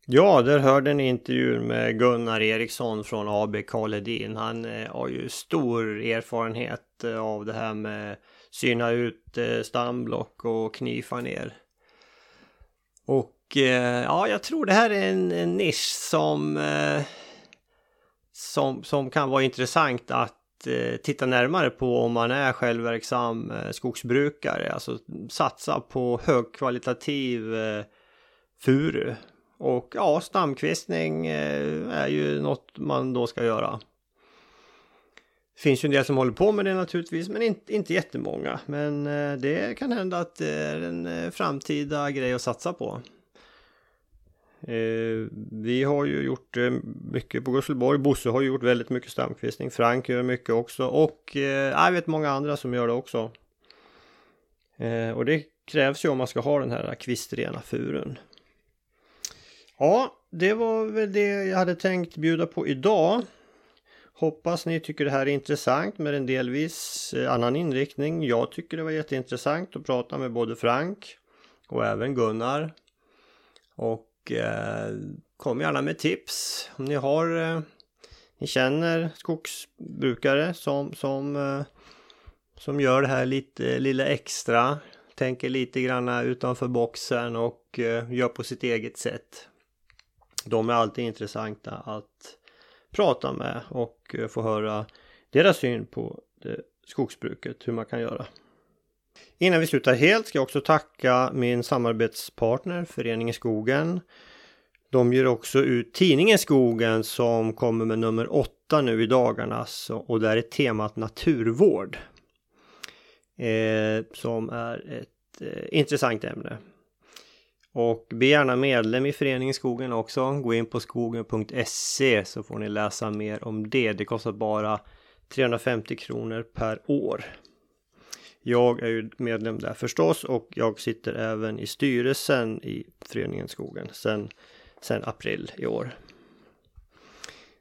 Ja, där hörde ni intervjun med Gunnar Eriksson från AB Karl Edin. Han eh, har ju stor erfarenhet eh, av det här med syna ut stamblock och knifa ner. Och Eh, ja, jag tror det här är en, en nisch som, eh, som, som kan vara intressant att eh, titta närmare på om man är självverksam skogsbrukare. Alltså satsa på högkvalitativ furu Och ja, stamkvistning är ju något man då ska göra. Det finns ju en del som håller på med det naturligtvis, men inte, inte jättemånga. Men det kan hända att det är en framtida grej att satsa på. Eh, vi har ju gjort eh, mycket på Gusselborg. Bosse har ju gjort väldigt mycket stamkvistning. Frank gör mycket också och eh, jag vet många andra som gör det också. Och det krävs ju om man ska ha den här kvistrena furun. Ja, det var väl det jag hade tänkt bjuda på idag. Hoppas ni tycker det här är intressant med en delvis annan inriktning. Jag tycker det var jätteintressant att prata med både Frank och även Gunnar. Och eh, kom gärna med tips om ni har eh, ni känner skogsbrukare som, som, eh, som gör det här lite lilla extra. Tänker lite grann utanför boxen och eh, gör på sitt eget sätt. De är alltid intressanta att prata med och eh, få höra deras syn på skogsbruket, hur man kan göra. Innan vi slutar helt ska jag också tacka min samarbetspartner Föreningen Skogen. De ger också ut tidningen Skogen som kommer med nummer åtta nu i dagarna och där är temat naturvård. Eh, som är ett eh, intressant ämne. Och bli gärna medlem i Föreningen Skogen också. Gå in på skogen.se så får ni läsa mer om det. Det kostar bara 350 kronor per år. Jag är ju medlem där förstås och jag sitter även i styrelsen i Föreningen Skogen sen, sen april i år.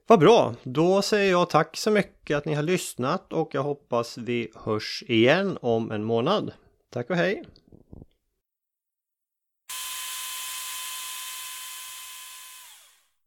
Vad bra! Då säger jag tack så mycket att ni har lyssnat och jag hoppas vi hörs igen om en månad. Tack och hej!